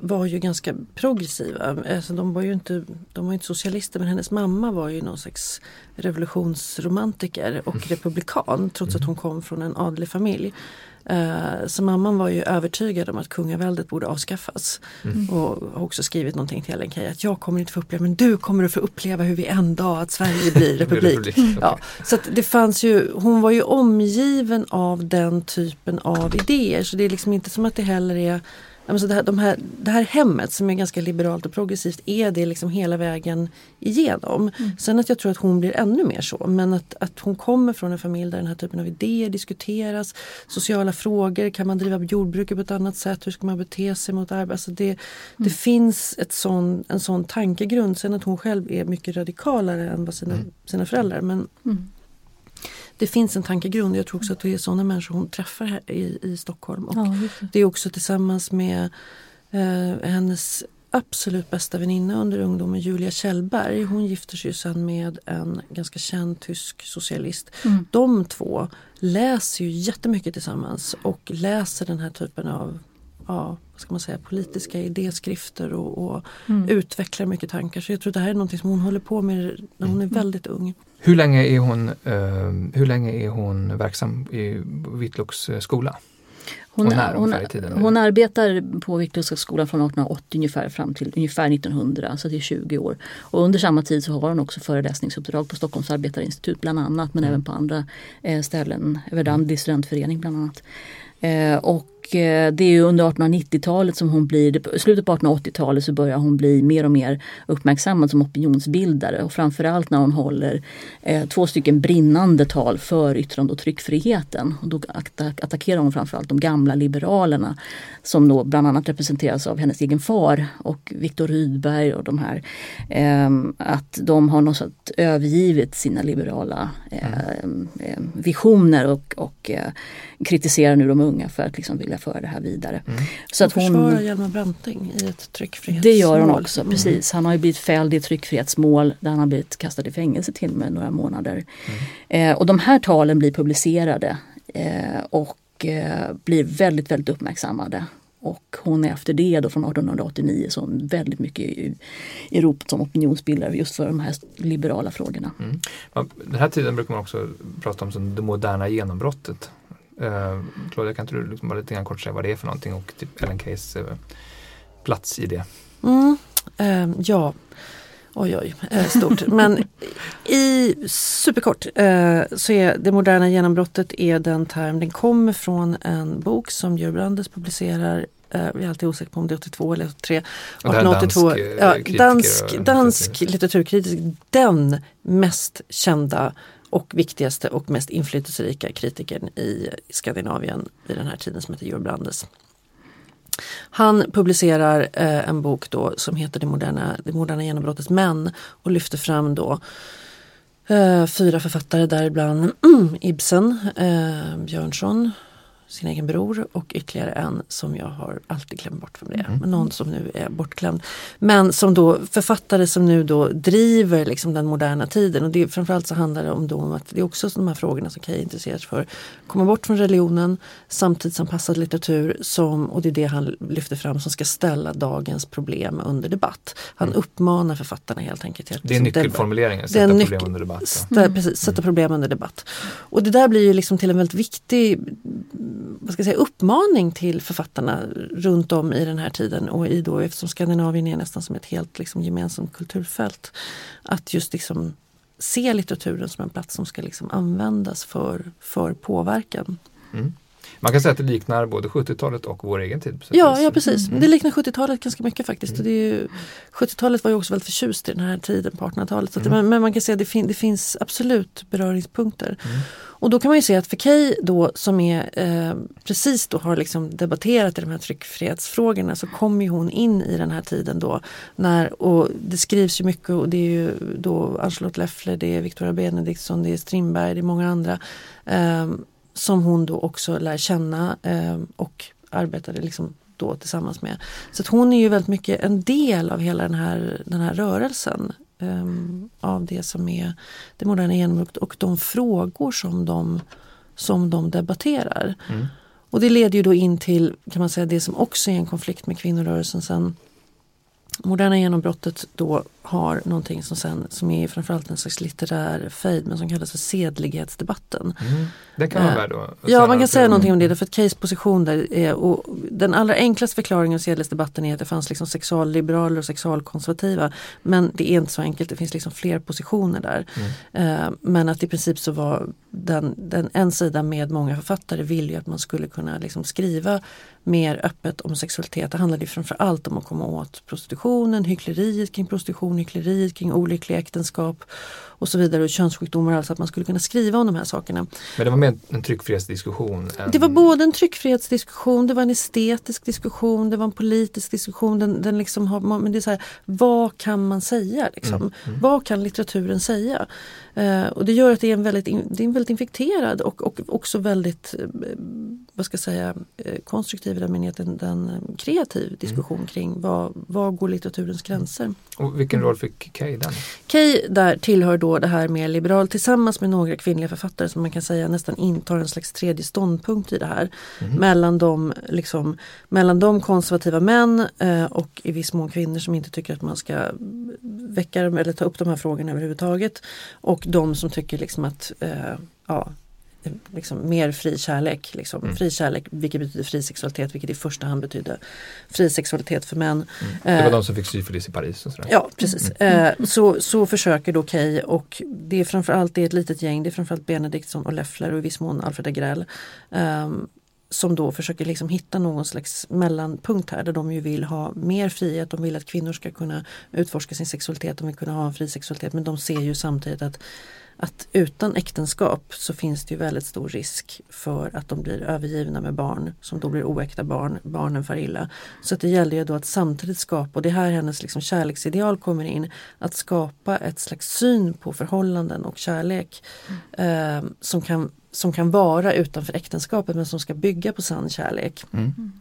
var ju ganska progressiva. Alltså de, var ju inte, de var inte socialister men hennes mamma var ju någon slags revolutionsromantiker och mm. republikan trots att hon kom från en adlig familj. Uh, så mamman var ju övertygad om att kungaväldet borde avskaffas. Mm. Och har också skrivit någonting till Ellen Key att jag kommer inte få uppleva men du kommer att få uppleva hur vi en dag att Sverige blir <laughs> republik. republik. Ja, så det fanns ju, hon var ju omgiven av den typen av idéer så det är liksom inte som att det heller är Alltså det, här, de här, det här hemmet som är ganska liberalt och progressivt är det liksom hela vägen igenom. Mm. Sen att jag tror att hon blir ännu mer så men att, att hon kommer från en familj där den här typen av idéer diskuteras. Sociala frågor, kan man driva jordbruket på ett annat sätt? Hur ska man bete sig mot arbete? Alltså det, mm. det finns ett sån, en sån tankegrund. Sen att hon själv är mycket radikalare än vad sina, mm. sina föräldrar. Men, mm det finns en tankegrund. Jag tror också att det är sådana människor hon träffar här i, i Stockholm. Och ja, det. det är också tillsammans med eh, hennes absolut bästa väninna under ungdomen, Julia Kjellberg. Hon gifter sig sen med en ganska känd tysk socialist. Mm. De två läser ju jättemycket tillsammans och läser den här typen av ja, vad ska man säga, politiska idéskrifter och, och mm. utvecklar mycket tankar. Så jag tror det här är något som hon håller på med när hon är mm. väldigt ung. Hur länge är hon, uh, hur länge är hon verksam i Hvitloks eh, skola? Hon, hon, hon, hon, arbetar på Hvitloks skolan från 1880 ungefär fram till ungefär 1900, så det är 20 år. Och under samma tid så har hon också föreläsningsuppdrag på Stockholms arbetarinstitut bland annat men mm. även på andra eh, ställen, Verdandi studentförening bland annat. Eh, och Eh, det är under 1890-talet som hon blir, slutet på 1880-talet så börjar hon bli mer och mer uppmärksammad som opinionsbildare och framförallt när hon håller eh, två stycken brinnande tal för yttrande och tryckfriheten. Och då attackerar hon framförallt de gamla liberalerna som då bland annat representeras av hennes egen far och Viktor Rydberg och de här. Eh, att de har något övergivit sina liberala mm. visioner och, och eh, kritiserar nu de unga för att liksom vilja föra det här vidare. Mm. Så att hon försvarar Hjalmar Branting i ett tryckfrihetsmål. Det gör hon också, mm. precis. Han har ju blivit fälld i ett tryckfrihetsmål där han har blivit kastad i fängelse till med några månader. Mm. Eh, och de här talen blir publicerade eh, och eh, blir väldigt, väldigt uppmärksammade. Och hon är efter det då från 1889 så väldigt mycket i, i ropet som opinionsbildare just för de här liberala frågorna. Mm. Den här tiden brukar man också prata om som det moderna genombrottet. Uh, Claudia, kan inte du liksom bara lite grann kort säga vad det är för någonting och typ Ellen Keys uh, plats i det? Mm, uh, ja, oj oj, uh, stort. <laughs> Men i superkort så är det moderna genombrottet är den term, den kommer från en bok som Georg Brandes publicerar jag är alltid osäker på om det är 82 eller 83. 1882. Dansk, ja, dansk, dansk litteraturkritisk, den mest kända och viktigaste och mest inflytelserika kritikern i Skandinavien vid den här tiden som heter Georg Brandes. Han publicerar eh, en bok då som heter Det moderna, det moderna genombrottets män och lyfter fram då eh, fyra författare däribland <clears throat> Ibsen, eh, Björnsson, sin egen bror och ytterligare en som jag har alltid glömt bort från det. Mm. Men någon som nu är bortglömd. Men som då författare som nu då driver liksom den moderna tiden och det, framförallt så handlar det om, då om att det är också de här frågorna som Kaj intresserar sig för. Komma bort från religionen, samtidsanpassad litteratur som, och det är det han lyfter fram, som ska ställa dagens problem under debatt. Han mm. uppmanar författarna helt enkelt. Till att, det är nyckelformuleringen, sätta problem nyckel, under debatt. Stä, mm. Precis, sätta problem under debatt. Och det där blir ju liksom till en väldigt viktig vad ska jag säga, uppmaning till författarna runt om i den här tiden och i då, eftersom Skandinavien är nästan som ett helt liksom, gemensamt kulturfält. Att just liksom se litteraturen som en plats som ska liksom användas för, för påverkan. Mm. Man kan säga att det liknar både 70-talet och vår egen tid. Ja, ja, precis. Mm. Det liknar 70-talet ganska mycket faktiskt. Mm. 70-talet var ju också väldigt förtjust i den här tiden på 1800-talet. Mm. Men, men, man kan säga att det, fin det finns absolut beröringspunkter. Mm. Och då kan man ju se att för Key då som är eh, precis då har liksom debatterat i de här tryckfrihetsfrågorna så kommer hon in i den här tiden då. När, och det skrivs ju mycket och det är ju då Ann-Charlotte Leffler, det är Victoria Benediktsson, det är Strindberg, det är många andra. Eh, som hon då också lär känna eh, och arbetade liksom då tillsammans med. Så att hon är ju väldigt mycket en del av hela den här, den här rörelsen. Um, av det som är det moderna genombrottet och de frågor som de, som de debatterar. Mm. Och det leder ju då in till kan man säga det som också är en konflikt med kvinnorörelsen sen moderna genombrottet då har någonting som sen som är framförallt en slags litterär fejd men som kallas för sedlighetsdebatten. Mm. Det kan vara värd att Ja man kan säga mm. någonting om det därför att Keys position där är och den allra enklaste förklaringen av sedlighetsdebatten är att det fanns liksom sexualliberaler och sexualkonservativa. Men det är inte så enkelt, det finns liksom fler positioner där. Mm. Uh, men att i princip så var den, den en sida med många författare vill ju att man skulle kunna liksom skriva mer öppet om sexualitet. Det handlade framförallt om att komma åt prostitutionen, hyckleriet kring prostitution, hyckleriet kring olyckliga äktenskap och så vidare och könssjukdomar. Alltså att man skulle kunna skriva om de här sakerna. Men det var mer en tryckfrihetsdiskussion? Än... Det var både en tryckfrihetsdiskussion, det var en estetisk diskussion, det var en politisk diskussion. Den, den liksom har, men det är så här, vad kan man säga? Liksom? Mm, mm. Vad kan litteraturen säga? Uh, och det gör att det är en väldigt, det är en väldigt infekterad och, och också väldigt uh, vad ska jag säga, uh, konstruktiv i den meningen en kreativ diskussion mm. kring vad, vad går litteraturens gränser. Och vilken roll fick Kay den? Kay där tillhör då det här med liberal tillsammans med några kvinnliga författare som man kan säga nästan intar en slags tredje ståndpunkt i det här. Mm. Mellan, de, liksom, mellan de konservativa män eh, och i viss mån kvinnor som inte tycker att man ska väcka eller ta upp de här frågorna överhuvudtaget. Och de som tycker liksom att eh, ja, liksom mer fri kärlek. Liksom. Mm. Fri kärlek vilket betyder fri sexualitet vilket i första hand betydde fri sexualitet för män. Mm. Det var eh, de som fick syfilis i Paris. Och sådär. Ja precis. Mm. Eh, så, så försöker då Kay och det är framförallt det är ett litet gäng. Det är framförallt Benediktsson och Leffler och i viss mån Alfred Agrell. Eh, som då försöker liksom hitta någon slags mellanpunkt här där de ju vill ha mer frihet. De vill att kvinnor ska kunna utforska sin sexualitet, de vill kunna ha en fri sexualitet men de ser ju samtidigt att att utan äktenskap så finns det ju väldigt stor risk för att de blir övergivna med barn som då blir oäkta barn, barnen far illa. Så att det gäller ju då att samtidigt skapa, och det är här hennes liksom kärleksideal kommer in, att skapa ett slags syn på förhållanden och kärlek mm. eh, som, kan, som kan vara utanför äktenskapet men som ska bygga på sann kärlek. Mm.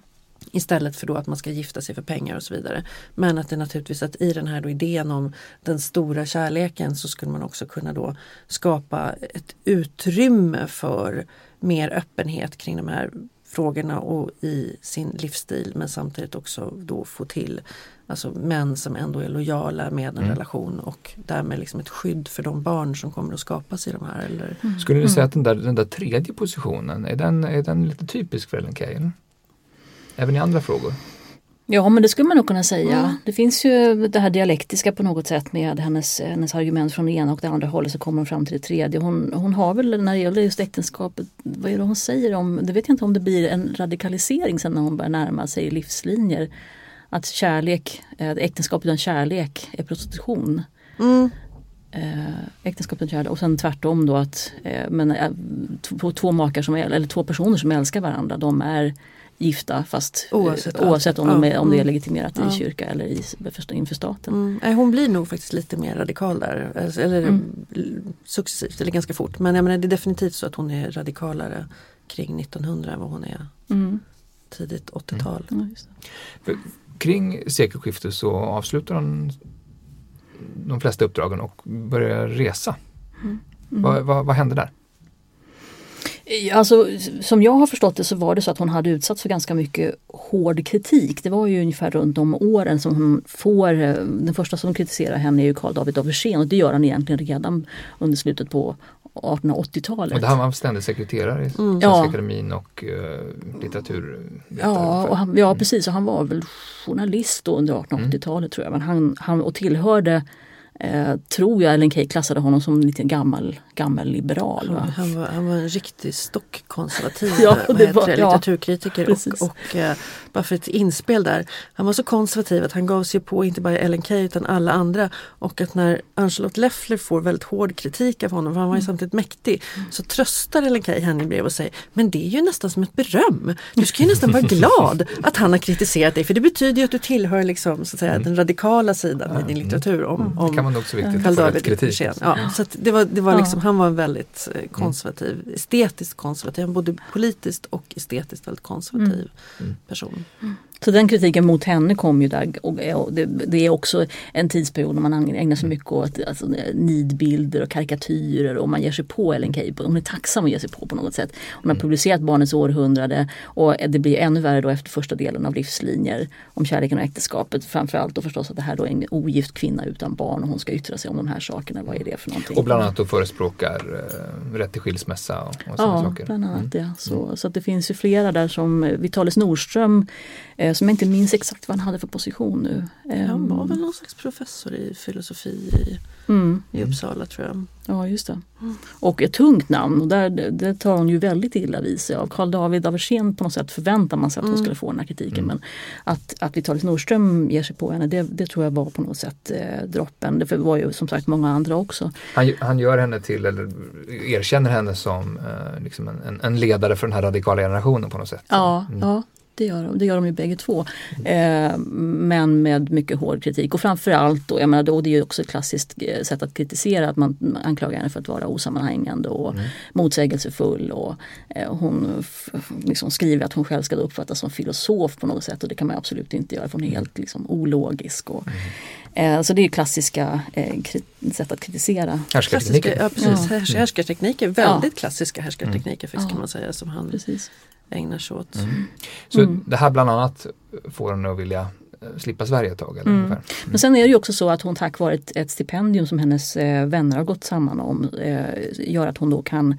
Istället för då att man ska gifta sig för pengar och så vidare. Men att det naturligtvis att i den här då idén om den stora kärleken så skulle man också kunna då skapa ett utrymme för mer öppenhet kring de här frågorna och i sin livsstil men samtidigt också då få till alltså män som ändå är lojala med en mm. relation och därmed liksom ett skydd för de barn som kommer att skapas i de här. Eller... Mm. Skulle ni säga att den där, den där tredje positionen, är den, är den lite typisk för Ellen Key? Även i andra frågor? Ja men det skulle man nog kunna säga. Mm. Det finns ju det här dialektiska på något sätt med hennes, hennes argument från det ena och det andra hållet så kommer hon fram till det tredje. Hon, hon har väl när det gäller just äktenskapet, vad är det hon säger om, det vet jag inte om det blir en radikalisering sen när hon börjar närma sig livslinjer. Att kärlek, eh, äktenskap utan kärlek är prostitution. Mm. Eh, äktenskap utan kärlek och sen tvärtom då att eh, men, två, två makar som, eller två personer som älskar varandra de är gifta fast oavsett, oavsett om, de är, om det är mm. legitimerat ja. i kyrka eller i, inför staten. Mm. Hon blir nog faktiskt lite mer radikal där. Alltså, eller mm. successivt eller ganska fort. Men jag menar, det är definitivt så att hon är radikalare kring 1900 än vad hon är mm. tidigt 80-tal. Mm. Ja, kring sekelskiftet så avslutar hon de flesta uppdragen och börjar resa. Mm. Vad, vad, vad hände där? Alltså, som jag har förstått det så var det så att hon hade utsatts för ganska mycket hård kritik. Det var ju ungefär runt de åren som hon får, eh, den första som kritiserar henne är ju Karl David av Wirsén och det gör han egentligen redan under slutet på 1880-talet. Och här var ständig sekreterare i Mm. Svenska Ja. akademin och uh, litteraturvetare. Ja, och han, ja precis, och han var väl journalist under 1880-talet tror jag. Men han, han, och tillhörde, eh, tror jag Ellen Key klassade honom som lite gammal, gammal liberal. Va? Han var, han var en riktig stockkonservativ <laughs> Ja, det var- det, ja. litteraturkritiker. Precis. Och, och eh, bara för ett inspel där. Han var så konservativ att han gav sig på inte bara Ellen Key utan alla andra. Och att när Ann-Charlotte Leffler får väldigt hård kritik av honom, för han var ju samtidigt mäktig, så tröstar Ellen Key henne i brev och säger Men det är ju nästan som ett beröm. Du ska ju nästan vara glad att han har kritiserat dig för det betyder ju att du tillhör liksom, så att säga, den radikala sidan i din litteratur om, om Det kan vara nog så viktigt Karl David kritik. Ja, så det var, det var liksom, han var en väldigt eh, konservativ, estetiskt konservativ, han både politiskt och estetiskt väldigt konservativ person. 嗯。Så den kritiken mot henne kom ju där och, det, det är också en tidsperiod när man ägnar sig mycket åt alltså, nidbilder och karikatyrer och man ger sig på Ellen Key. Hon är tacksam att ge sig på på något sätt. Hon har publicerat Barnets århundrade och det blir ännu värre då efter första delen av Livslinjer om kärleken och äktenskapet. Framförallt då förstås att det här då är en ogift kvinna utan barn och hon ska yttra sig om de här sakerna. Vad är det för någonting? Och bland annat då förespråkar uh, rätt till skilsmässa och, och sådana Ja, saker. bland annat det. Så, så att det finns ju flera där som eh, Vitalis Nordström eh, som jag inte minns exakt vad han hade för position nu. Han var Ehm, väl någon slags professor i filosofi i, mm, i Uppsala tror jag. ja, just det. Och ett tungt namn och där, det- det tar hon ju väldigt illa vid sig av. Karl David av Wirsén på något sätt förväntar man sig att hon skulle få den här kritiken. Men att, att Vitalis Nordström ger sig på henne det, det tror jag var på något sätt eh, droppen. Det var ju som sagt många andra också. Han, han gör henne till, eller erkänner henne som eh, liksom en, en- en ledare för den här radikala generationen på något sätt. Ja, Mm. ja det, gör de, det gör de ju bägge två. Eh, men med mycket hård kritik och framförallt då, jag menar, då, det är ju också ett klassiskt eh, sätt att kritisera att man anklagar henne för att vara osammanhängande och motsägelsefull. Och, eh, hon liksom skriver att hon själv ska uppfattas som filosof på något sätt och det kan man absolut inte göra för hon är helt liksom, ologisk. Och, eh, så det är ju klassiska eh, sätt att kritisera. Härskartekniker. Klassiska, ja, precis. Ja. Härs, härskartekniker, väldigt klassiska härskartekniker faktiskt Ja. kan man säga som han Precis. Ägnar sig åt. Så Mm. det här bland annat får henne att vilja eh, slippa Sverige ett tag. Eller Mm. ungefär. Men sen är det ju också så att hon tack vare ett, ett stipendium som hennes eh, vänner har gått samman om eh, gör att hon då kan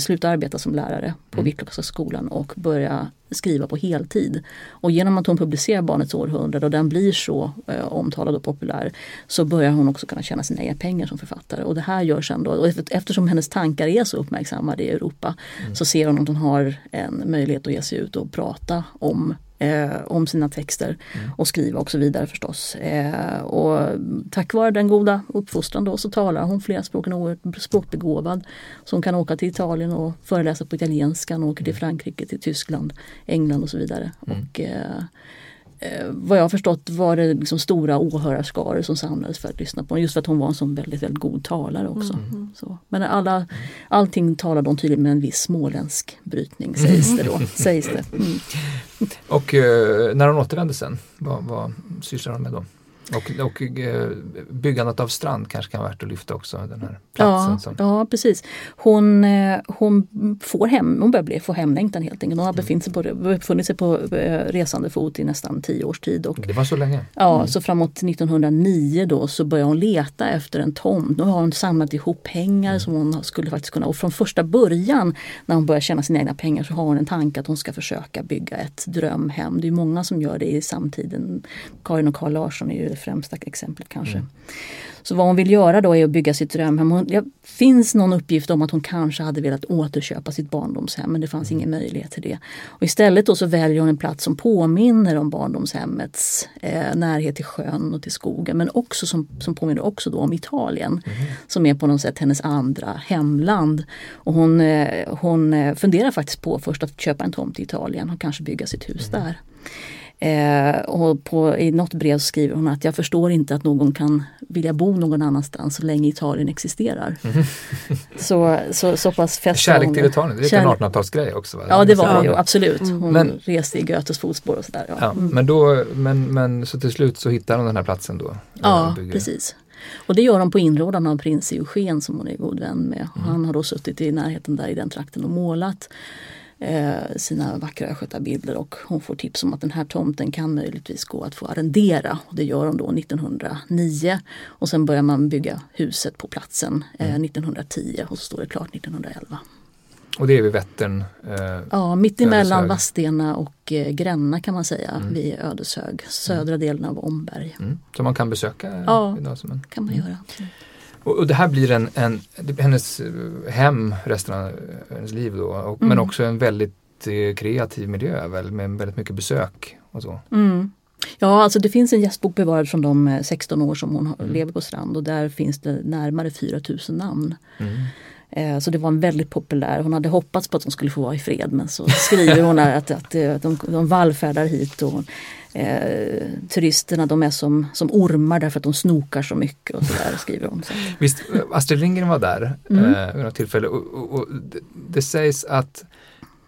sluta arbeta som lärare på Mm. Skolan och börja skriva på heltid. Och genom att hon publicerar Barnets århundrade och den blir så eh, omtalad och populär så börjar hon också kunna tjäna sina egna pengar som författare. Och det här gör sen då, och efter- eftersom hennes tankar är så uppmärksammade i Europa så ser hon att hon har en möjlighet att ge sig ut och prata om eh, om sina texter och skriva och så vidare förstås. Eh, och tack vare den goda uppfostran då så talar hon flera språk, hon är språkbegåvad. Så hon kan åka till Italien och föreläsa på italienska, hon åker till Frankrike, till Tyskland, England och så vidare. Och, eh, eh, vad jag har förstått var det liksom stora åhörarskaror som samlades för att lyssna på henne. Just för att hon var en sån väldigt, väldigt god talare också. Så. Men alla, allting talade hon tydligen med en viss småländsk brytning sägs det då. Sägs det. Mm. <laughs> Och eh, när hon återvände sen, vad, vad sysslar hon med då? Och, och eh, byggandet av strand kanske kan vara värt att lyfta också, den här platsen. Ja, som, ja precis. Hon, eh, hon, får hem, hon börjar bli, få hemlängtan helt enkelt. Hon har befunnit sig på, befunnit sig på eh, resande fot i nästan tio års tid. Och, det var så länge. Ja, så framåt 1909 då så börjar hon leta efter en tomt. Nu har hon samlat ihop pengar som hon skulle faktiskt kunna och från första början när hon börjar tjäna sina egna pengar så har hon en tanke att hon ska försöka bygga ett drömhem. Det är många som gör det i samtiden. Karin och Carl Larsson är ju främsta exemplet kanske. Så vad hon vill göra då är att bygga sitt drömhem. Hon, det finns någon uppgift om att hon kanske hade velat återköpa sitt barndomshem men det fanns ingen möjlighet till det. Och istället då så väljer hon en plats som påminner om barndomshemmets eh, närhet till sjön och till skogen men också som, som påminner också då om Italien som är på något sätt hennes andra hemland. Och hon, eh, hon eh, funderar faktiskt på först att köpa en tomt i Italien och kanske bygga sitt hus där. Eh, och på, I något brev skriver hon att jag förstår inte att någon kan vilja bo någon annanstans så länge Italien existerar. <laughs> så, så, så pass fäster Kärlek hon till Italien, det är Kärlek- en 1800-talsgrej också. Va? Ja det var det ju absolut. Hon Men- reste i Goethes fotspår och sådär. Ja, Ja, Mm. men, då, men, men så till slut så hittar hon den här platsen då? ja precis. Och det gör de på inrådan av prins Eugen som hon är god vän med. Mm. Han har då suttit i närheten där i den trakten och målat. Eh, sina vackra östgötabilder och hon får tips om att den här tomten kan möjligtvis gå att få arrendera. Och det gör hon då 1909 och sen börjar man bygga huset på platsen eh, 1910 och så står det klart 1911. Och det är vid Vättern? Eh, ja, mittemellan Ödeshög. Vadstena och eh, Gränna kan man säga, mm. vid Ödeshög, södra delen av Omberg. Mm. Så man kan besöka? Ja, idag som en, kan man mm. göra. Och, och, det här blir en, en, hennes eh, hem resten av hennes liv då, och, men också en väldigt eh, kreativ miljö väl, med väldigt mycket besök och så. Mm. Ja, alltså det finns en gästbok bevarad från de 16 år som hon mm. lever på Strand och där finns det närmare 4000 namn. Mm. Eh, så det var en väldigt populär, hon hade hoppats på att hon skulle få vara i fred men så skriver hon att, att, att de, de vallfärdar hit och eh, turisterna de är som, som ormar därför att de snokar så mycket och så där skriver hon. Så. <laughs> Visst, Astrid Lindgren var där mm. eh, vid något tillfälle och, och, och det, det, sägs att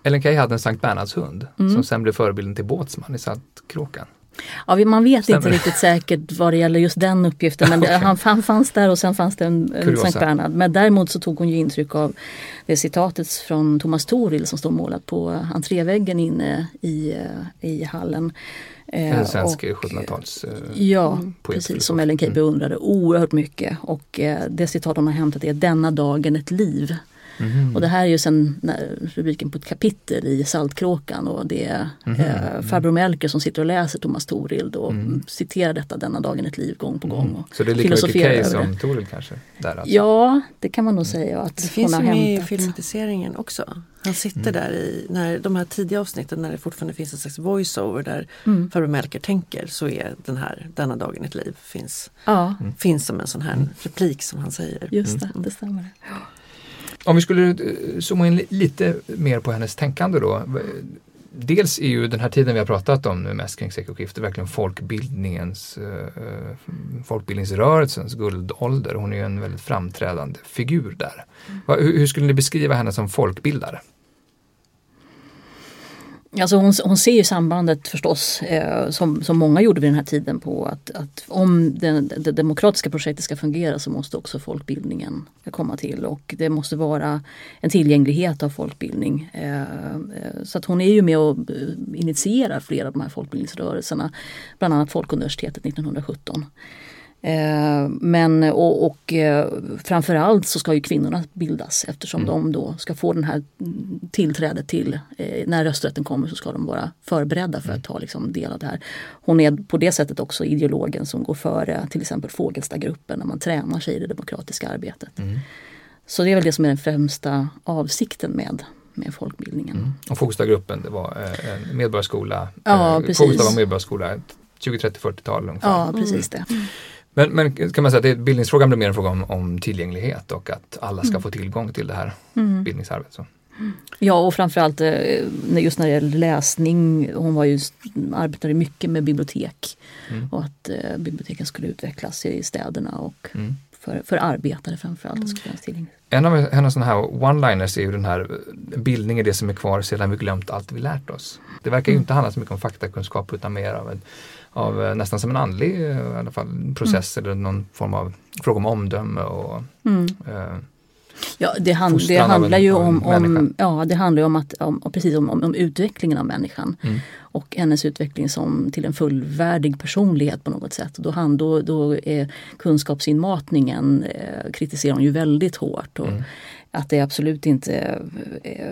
Ellen Key hade en Sankt Bernhards hund mm. som sen blev förebilden till Båtsman i Saltkråkan. Ja, man vet Stämmer. inte riktigt säkert vad det gäller just den uppgiften men okay. han, han fanns där och sen fanns det en, en Sankt Bernhard. Men däremot så tog hon ju intryck av det citatet från Thomas Toril som står målat på entréväggen inne i, i hallen. En svensk 1700-tals Ja, precis som Ellen Key beundrade oerhört mycket. Och det citat hon har hämtat är Denna dagen ett liv. Mm. Och det här är ju sen rubriken på ett kapitel i Saltkråkan och det är mm. eh, farbror Melker som sitter och läser Thomas Torild och mm. citerar detta denna dagen ett liv gång på gång. Och Så det är lika mycket Kay som Torild kanske? Där alltså. Ja, det kan man nog säga. Att det finns ju med i filmatiseringen också. Han sitter där i när de här tidiga avsnitten när det fortfarande finns en slags voiceover där mm. farbror Melker tänker så är den här Denna dagen ett liv finns, ja. finns som en sån här replik som han säger. Just det, det stämmer. Om vi skulle eh, zooma in lite mer på hennes tänkande då. Dels är ju den här tiden vi har pratat om nu mest kring sekelskiftet verkligen folkbildningens, eh, folkbildningsrörelsens guldålder. Hon är ju en väldigt framträdande figur där. Mm. Hur skulle ni beskriva henne som folkbildare? Alltså hon, hon ser ju sambandet förstås, eh, som, som många gjorde vid den här tiden på att, att om det, det, demokratiska projektet ska fungera så måste också folkbildningen komma till och det måste vara en tillgänglighet av folkbildning. Eh, eh så att hon är ju med och eh, initierar flera av de här folkbildningsrörelserna, bland annat Folkuniversitetet 1917. Eh, men och, och eh, framförallt så ska ju kvinnorna bildas eftersom mm. de då ska få den här tillträdet till, eh, när rösträtten kommer så ska de vara förberedda för mm. att ta liksom, del av det här. Hon är på det sättet också ideologen som går före till exempel Fogelstadgruppen när man tränar sig i det demokratiska arbetet. Mm. Så det är väl det som är den främsta avsikten med med folkbildningen. Mm. Och Fogelstadgruppen det var en medborgarskola, ja, Fogelstad var medborgarskola 20, 30, 40-tal ungefär. Ja, precis det. Men, men kan man säga att bildningsfrågan blir mer en fråga om, om tillgänglighet och att alla ska mm. få tillgång till det här mm. bildningsarbetet. Så. Ja och framförallt eh, just när det gäller läsning. Hon var ju, arbetade mycket med bibliotek mm. och att eh, biblioteken skulle utvecklas i städerna och mm. för, för arbetare framförallt. Mm. Skulle tillgängligt. En av hennes sådana här one-liners är ju den här bildning är det som är kvar sedan vi glömt allt vi lärt oss. Det verkar ju mm. inte handla så mycket om faktakunskap utan mer av en av eh, nästan som en andlig eh, i alla fall, process mm. eller någon form av fråga om omdöme och mm. eh, Ja, det, hand, det handlar ju om, om, ja, det handlar om, att, om, precis om, om, utvecklingen av människan. Mm. Och hennes utveckling som till en fullvärdig personlighet på något sätt. Då, han, då, då är kunskapsinmatningen eh, kritiserar hon ju väldigt hårt. Och mm. Att det absolut inte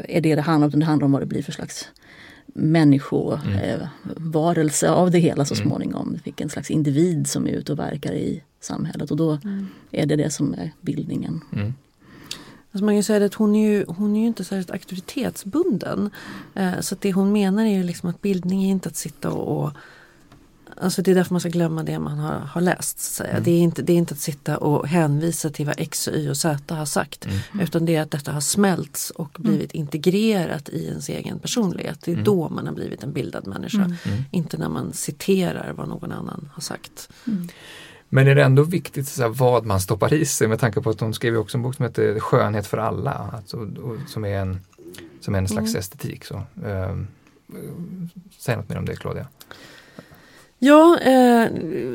är det det handlar om, det handlar om vad det blir för slags människovarelse mm. eh, av det hela så mm. småningom. Fick en slags individ som är ute och verkar i samhället och då mm. är det det som är bildningen. Mm. Alltså man kan säga att hon är ju, hon är ju inte särskilt auktoritetsbunden. Eh, så det hon menar är ju liksom att bildning är inte att sitta och, och Alltså det är därför man ska glömma det man har, har läst. Så mm. det, är inte, det är inte att sitta och hänvisa till vad X, Y och Z har sagt. Mm. Utan det är att detta har smälts och mm. blivit mm. integrerat i ens egen personlighet. Det är mm. då man har blivit en bildad människa. Mm. Inte när man citerar vad någon annan har sagt. Men är det ändå viktigt så här, vad man stoppar i sig med tanke på att de skrev också en bok som heter Skönhet för alla. Alltså, och, som är en, som är en slags estetik. Så. Um, säg något mer om det Claudia. Ja, eh,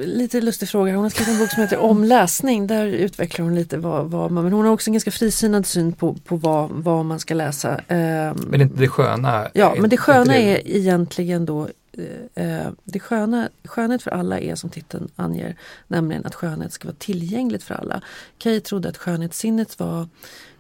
lite lustig fråga. Hon har skrivit en bok som heter Om läsning. Där utvecklar hon lite vad, vad man, men hon har också en ganska frisinnad syn på, på vad, vad man ska läsa. Eh, men inte det sköna? Ja, men det sköna är egentligen då eh, det sköna, skönhet för alla är som titeln anger, nämligen att skönhet ska vara tillgängligt för alla. Kay trodde att skönhetssinnet var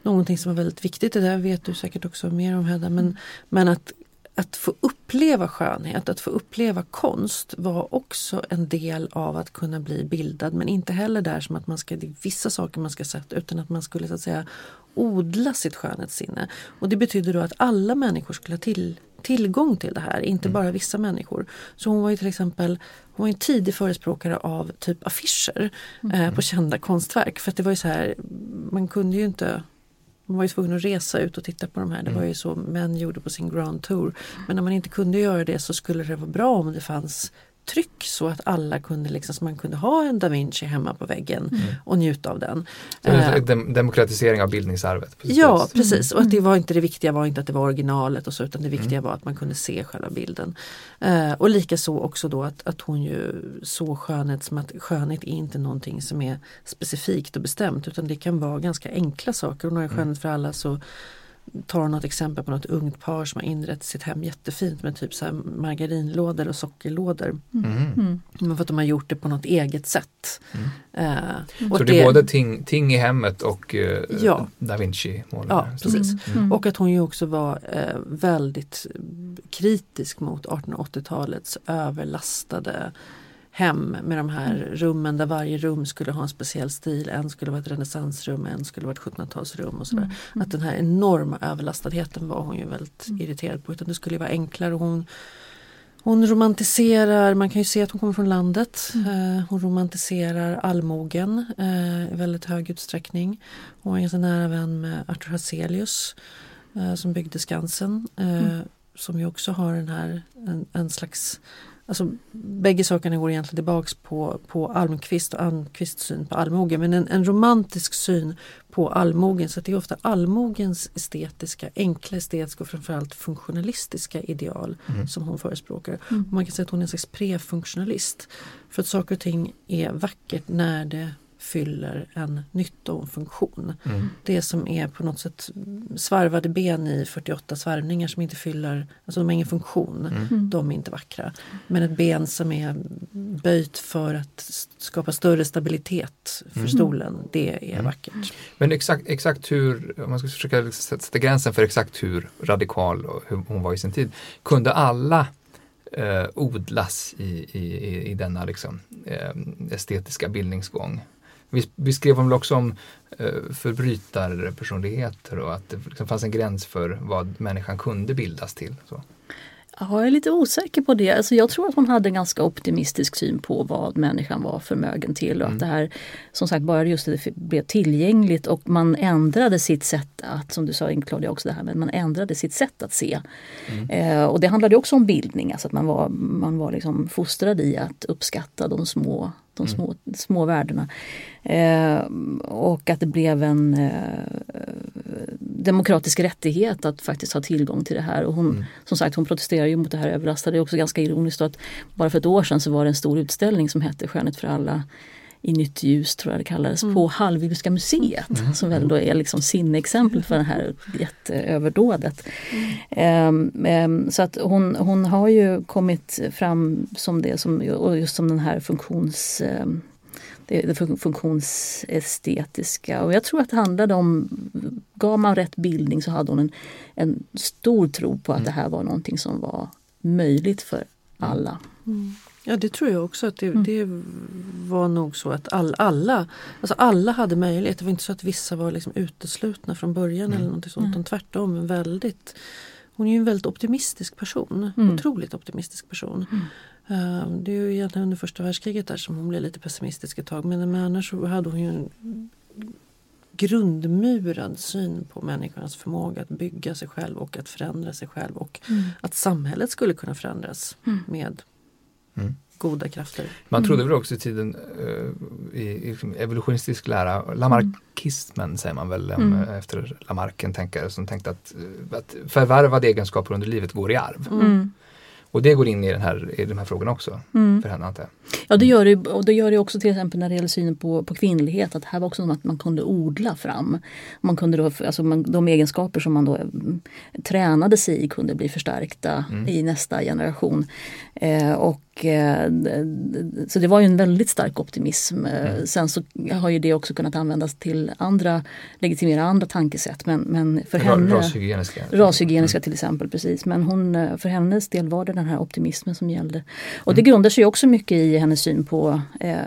någonting som var väldigt viktigt, det där vet du säkert också mer om Hedda, men, men att att få uppleva skönhet, att få uppleva konst var också en del av att kunna bli bildad men inte heller där som att man ska, det är vissa saker man ska sätta utan att man skulle så att säga odla sitt skönhetssinne. Och det betyder då att alla människor skulle ha till, tillgång till det här, inte mm. bara vissa människor. Så hon var ju till exempel hon var en tidig förespråkare av typ affischer mm. eh, på kända konstverk. För att det var ju så här, man kunde ju inte man var ju tvungen att resa ut och titta på de här. Det var ju så män gjorde på sin Grand Tour. Men när man inte kunde göra det så skulle det vara bra om det fanns tryck så att alla kunde liksom, så man kunde ha en da Vinci hemma på väggen mm. och njuta av den. Eh, dem demokratisering av bildningsarvet. Precis. Ja precis och att det var inte det viktiga var inte att det var originalet och så utan det viktiga mm. var att man kunde se själva bilden. Eh, och likaså också då att, att hon ju såg skönhet som att skönhet är inte någonting som är specifikt och bestämt utan det kan vara ganska enkla saker. Hon har ju skönhet för alla så tar något exempel på något ungt par som har inrett sitt hem jättefint med typ så här margarinlådor och sockerlådor. Mm. Mm. för att de har gjort det på något eget sätt. Mm. Uh, så det är både ting, ting i hemmet och uh, ja. da Vinci-målare? Ja, precis. Mm. Mm. Och att hon ju också var uh, väldigt kritisk mot 1880-talets överlastade hem med de här mm. rummen där varje rum skulle ha en speciell stil. En skulle vara ett renässansrum, en skulle vara ett 1700-talsrum och sådär. Mm. Mm. Att den här enorma överlastadheten var hon ju väldigt mm. irriterad på. Utan det skulle vara enklare. Hon, hon romantiserar, man kan ju se att hon kommer från landet. Mm. Eh, hon romantiserar allmogen eh, i väldigt hög utsträckning. Hon var ganska nära vän med Arthur Hazelius eh, som byggde Skansen. Mm. Som ju också har den här en, en slags Alltså, bägge sakerna går egentligen tillbaks på, på Almqvist och Almqvists syn på allmogen. Men en, en, romantisk syn på allmogen. Så det är ofta allmogens estetiska, enkla estetiska och framförallt funktionalistiska ideal mm. som hon förespråkar. Mm. Och man kan säga att hon är en slags prefunktionalist. För att saker och ting är vackert när det fyller en nytta och en funktion. Mm. Det som är på något sätt svarvade ben i 48 svarvningar som inte fyller, alltså de har ingen funktion, mm. mm. de är inte vackra. Men ett ben som är böjt för att skapa större stabilitet för mm. stolen, det är mm. vackert. Men exakt, exakt hur, om man ska försöka sätta gränsen för exakt hur radikal hur hon var i sin tid, kunde alla eh, odlas i, i, i denna liksom, eh, estetiska bildningsgång? Vi, vi skrev väl också om eh, förbrytarpersonligheter och att det liksom fanns en gräns för vad människan kunde bildas till. Så. Ja, jag är lite osäker på det. Alltså jag tror att hon hade en ganska optimistisk syn på vad människan var förmögen till. Och mm. att det här, som sagt, bara just det blev tillgängligt och man ändrade sitt sätt att, som du sa Claudia också, det här men man ändrade sitt sätt att se. Mm. Eh, och det handlade också om bildning, alltså att man var, man var liksom fostrad i att uppskatta de små de mm. små, mm. små värdena. Eh, och att det blev en eh, demokratisk rättighet att faktiskt ha tillgång till det här. Och hon, mm. som sagt, hon protesterar ju mot det här överlastade. Det är också ganska ironiskt att bara för ett år sedan så var det en stor utställning som hette Skönhet för alla i nytt ljus tror jag det kallades, mm. på Hallwylska museet. Mm. Som väl då är liksom sinneexempel för det här jätteöverdådet. Mm. Um, um, så att hon, hon har ju kommit fram som det, som, och just som den här funktions um, det, det funktionsestetiska. Och jag tror att det handlade om, gav man rätt bildning så hade hon en, en stor tro på att mm. det här var någonting som var möjligt för alla. Mm. Ja det tror jag också att det, mm. det var nog så att all, alla, alltså alla hade möjlighet. Det var inte så att vissa var liksom uteslutna från början mm. eller något sånt. Mm. Tvärtom en väldigt hon är ju en väldigt optimistisk person. Mm. Otroligt optimistisk person. Mm. Uh, det är ju egentligen under första världskriget där som hon blev lite pessimistisk ett tag. Men, men annars så hade hon ju en grundmurad syn på människans förmåga att bygga sig själv och att förändra sig själv. Och mm. att samhället skulle kunna förändras mm. med Mm. goda krafter. Man trodde väl också i tiden uh, i, i liksom evolutionistisk lära, lamarckismen säger man väl mm. um, efter Lamarck, en tänkare som tänkte att, uh, att förvärvade egenskaper under livet går i arv. Mm. Och det går in i, den här, i de här frågorna också mm. för henne antar jag? Ja det gör det, och det gör det också till exempel när det gäller synen på, på kvinnlighet. Att här var också att man kunde odla fram. Man kunde då, alltså man, de egenskaper som man då mm, tränade sig i kunde bli förstärkta mm. i nästa generation. Eh, och, eh, så det var ju en väldigt stark optimism. Eh, mm. Sen så har ju det också kunnat användas till andra, legitimera andra tankesätt. Men, men för henne, rashygieniska. Rashygieniska mm. till exempel, precis. Men hon, eh, för hennes del var det den här optimismen som gällde. Och det mm. grundar sig också mycket i hennes syn på, eh,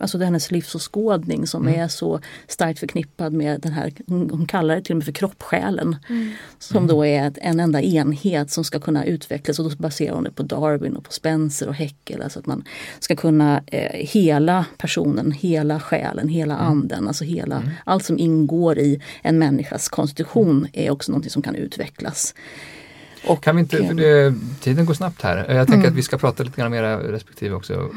alltså det hennes livsåskådning som mm. är så starkt förknippad med den här, hon kallar det till och med för kroppsjälen. Mm. Som då är en enda enhet som ska kunna utvecklas och då baserar hon det på Darwin och på Spencer och Heckel. Alltså att man ska kunna eh, hela personen, hela själen, hela mm. anden, alltså hela, mm. allt som ingår i en människas konstitution är också någonting som kan utvecklas. Och, kan vi inte, för det, tiden går snabbt här. Jag tänker mm. att vi ska prata lite grann mer respektive också uh,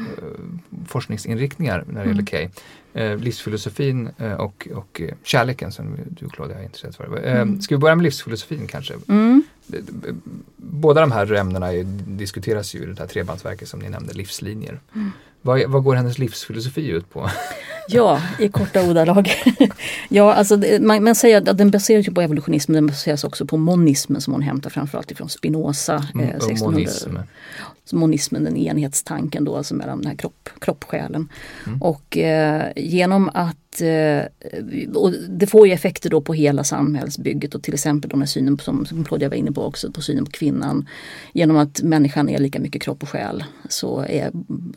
forskningsinriktningar när det gäller Kay. Uh, livsfilosofin uh, och, och kärleken som du Claudia är intresserad för. Mm. Ska vi börja med livsfilosofin kanske? Mm. Båda de här ämnena diskuteras ju i det här trebandsverket som ni nämnde, livslinjer. Mm. Vad, vad, går hennes livsfilosofi ut på? <laughs> Ja, i korta ordalag. <laughs> ja, alltså, man, man, säger att den baseras på evolutionismen, den baseras också på monismen som hon hämtar framförallt ifrån Spinoza. Eh, 1600. Monism. Monismen, den enhetstanken då, alltså mellan den här kropp, kroppsjälen. Mm. Och eh, genom att och det får ju effekter då på hela samhällsbygget och till exempel den här synen som, som Claudia var inne på också, på synen på kvinnan. Genom att människan är lika mycket kropp och själ så är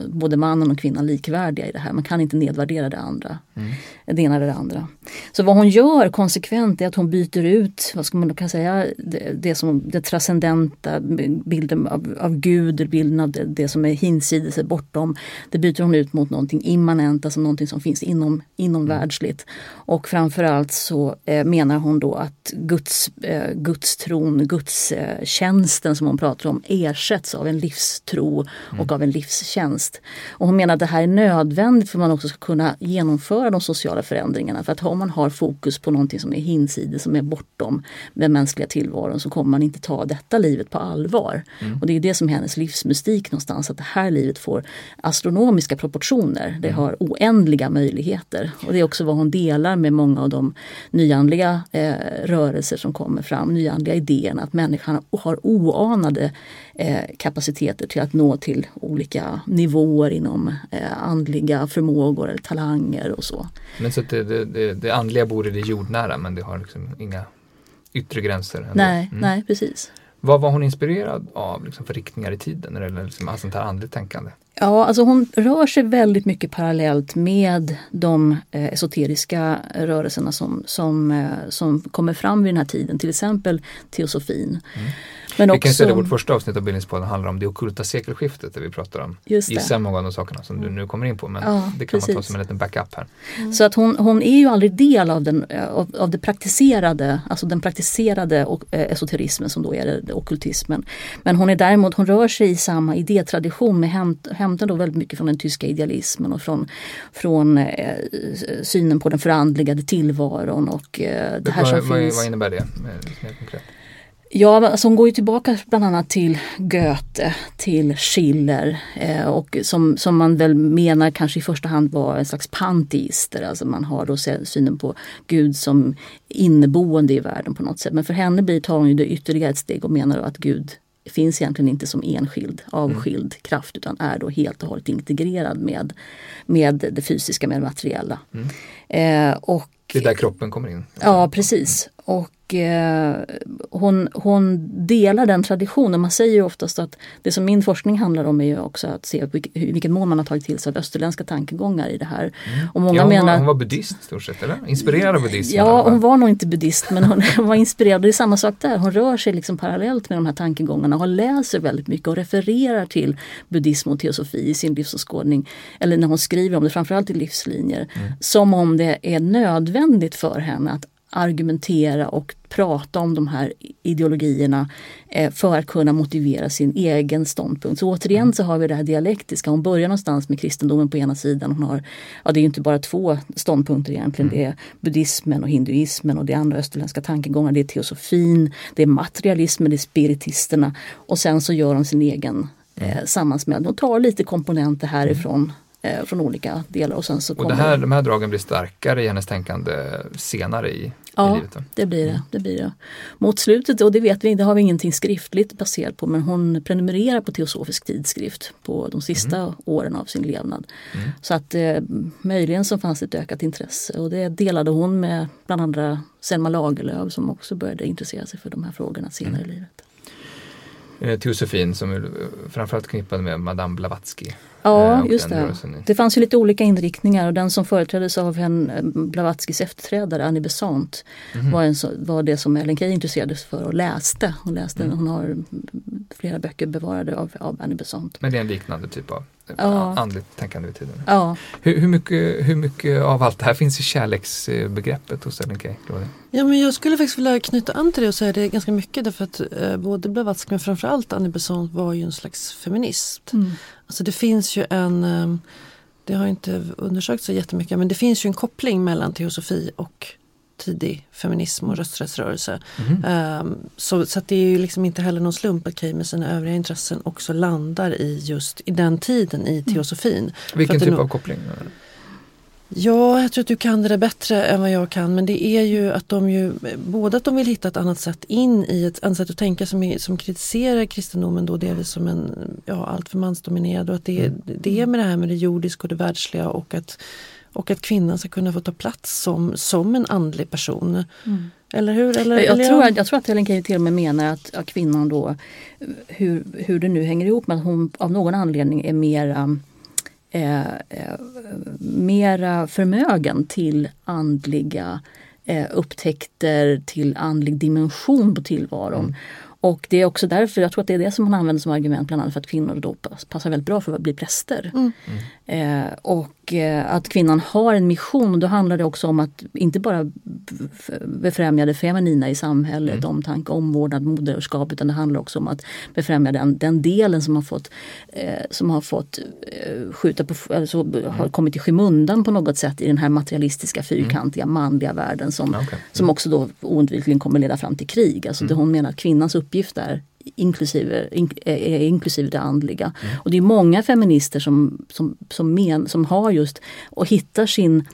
både mannen och kvinnan likvärdiga i det här. Man kan inte nedvärdera det andra. Mm. Det ena eller det andra. Så vad hon gör konsekvent är att hon byter ut, vad ska man kan säga, det, det som det transcendenta, bilden av, av Gud, bilden av det, det som är hinsides, bortom. Det byter hon ut mot någonting immanent, alltså någonting som finns inom, inom världsligt. Och framförallt så eh, menar hon då att Guds, eh, gudstron, gudstjänsten som hon pratar om ersätts av en livstro och mm. av en livstjänst. Och hon menar att det här är nödvändigt för att man också ska kunna genomföra de sociala förändringarna. För att om man har fokus på någonting som är hinsides, som är bortom den mänskliga tillvaron så kommer man inte ta detta livet på allvar. Mm. Och det är det som är hennes livsmystik någonstans, att det här livet får astronomiska proportioner. Det mm. har oändliga möjligheter. Och det är också vad hon delar med många av de nyandliga eh, rörelser som kommer fram, nyandliga idéerna, att människan har oanade eh, kapaciteter till att nå till olika nivåer inom eh, andliga förmågor eller talanger och så. Men så det, det, det, det andliga bor i det jordnära men det har liksom inga yttre gränser? Ändå. Nej, mm. nej precis. Vad var hon inspirerad av liksom, för riktningar i tiden när det gäller liksom, sånt här andligt tänkande? Ja, alltså hon rör sig väldigt mycket parallellt med de eh, esoteriska rörelserna som, som, eh, som kommer fram vid den här tiden, till exempel teosofin. Mm. Men vi också, kan säga att vårt första avsnitt av Bildningspodden handlar om det okulta sekelskiftet där vi pratar om gissa många av de sakerna som du nu kommer in på men ja, det kan precis. man ta som en liten backup här. Mm. Så att hon, hon är ju aldrig del av, den, av, av det praktiserade, alltså den praktiserade och, eh, esoterismen som då är det, okultismen. Men hon är däremot, hon rör sig i samma idétradition med hämt, hämtar då väldigt mycket från den tyska idealismen och från, från eh, synen på den förandligade tillvaron och eh, det här vad, som vad, finns. Vad innebär det? Ja, alltså hon går ju tillbaka bland annat till Goethe, till Schiller eh, och som, som man väl menar kanske i första hand var en slags panteister. Alltså man har då synen på Gud som inneboende i världen på något sätt. Men för henne blir, tar hon ju det ytterligare ett steg och menar att Gud finns egentligen inte som enskild, avskild mm. kraft utan är då helt och hållet integrerad med, med det fysiska, med det materiella. Mm. Eh, och, det är där kroppen kommer in? Ja, precis. Och hon, hon delar den traditionen. Man säger ju oftast att det som min forskning handlar om är ju också att se i vilken mån man har tagit till sig av österländska tankegångar i det här. Mm. Och många ja, hon, menar, hon var buddhist stort sett, eller? Inspirerad av buddhismen? Ja, hon var nog inte buddhist men hon <laughs> var inspirerad. Det är samma sak där. Hon rör sig liksom parallellt med de här tankegångarna och läser väldigt mycket och refererar till buddhism och teosofi i sin livsåskådning. Eller när hon skriver om det, framförallt i livslinjer. Mm. Som om det är nödvändigt för henne att argumentera och prata om de här ideologierna eh, för att kunna motivera sin egen ståndpunkt. Så återigen mm. så har vi det här dialektiska. Hon börjar någonstans med kristendomen på ena sidan. Hon har, ja, det är inte bara två ståndpunkter egentligen. Mm. Det är buddhismen och hinduismen och det är andra österländska tankegångar. Det är teosofin, det är materialismen, det är spiritisterna. Och sen så gör hon sin egen eh, mm. sammansmällning och tar lite komponenter härifrån eh, från olika delar. Och, sen så och det här, de här dragen blir starkare i hennes tänkande senare i, ja, i livet? Ja, det blir det, mm. det blir det. Mot slutet, och det vet vi det har vi ingenting skriftligt baserat på, men hon prenumererar på Teosofisk tidskrift på de sista mm. åren av sin levnad. Mm. Så att eh, möjligen så fanns ett ökat intresse och det delade hon med bland andra Selma Lagerlöf som också började intressera sig för de här frågorna senare mm. i livet eh, Teosofin som är framförallt knippad med Madame Blavatsky. Ja, eh, just det. Det fanns ju lite olika inriktningar och den som företräddes av en eh, Blavatskys efterträdare, Annie Besant, mm. var, en, var det som Ellen Key intresserade sig för och läste. Hon, läste mm. hon har flera böcker bevarade av, av Annie Besant. Men det är en liknande typ av ja. andligt tänkande vid tiden. Ja. Hur, hur, mycket, hur mycket av allt det här finns i kärleksbegreppet hos Ellen Key? Ja, men jag skulle faktiskt vilja knyta an till det och säga det ganska mycket därför att eh, både Blavatsky men framförallt Annie Besant var ju en slags feminist. Mm. Alltså det finns ju en, eh, det har inte undersökts så jättemycket, men det finns ju en koppling mellan teosofi och tidig feminism och rösträttsrörelse. Mm. Um, så, så det är ju liksom inte heller någon slump att Key med sina övriga intressen också landar i just i den tiden i mm. teosofin. Vilken typ av koppling? Ja, jag tror att du kan det där bättre än vad jag kan men det är ju att de ju både att de vill hitta ett annat sätt in i ett annat sätt att tänka som, är, som kritiserar kristendomen då delvis som en ja, alltför mansdominerad och att det, mm. det är med det här med det jordiska och det världsliga och att, och att kvinnan ska kunna få ta plats som, som en andlig person. Mm. Eller hur? Eller, jag, eller tror, jag tror att Helen Keyyo till och med menar att, att kvinnan då, hur, hur det nu hänger ihop med att hon av någon anledning är mera eh, eh, mera förmögen till andliga eh, upptäckter, till andlig dimension på tillvaron. Mm. Och det är också därför, jag tror att det är det som man använder som argument bland annat för att kvinnor då passar väldigt bra för att bli präster. Mm. Mm. Eh, och eh, att kvinnan har en mission, då handlar det också om att inte bara befrämja det feminina i samhället, mm. omtanke, omvårdnad, moderskap, utan det handlar också om att befrämja den, den delen som har fått, eh, som har fått skjuta på, alltså, har mm. kommit i skymundan på något sätt i den här materialistiska, fyrkantiga, mm. manliga världen som, okay. som också då oundvikligen kommer leda fram till krig. Alltså det hon menar att kvinnans uppgift är inklusive, in, eh, inklusive det andliga. Mm. Och det är många feminister som, som, som, men, som har just och hittar sin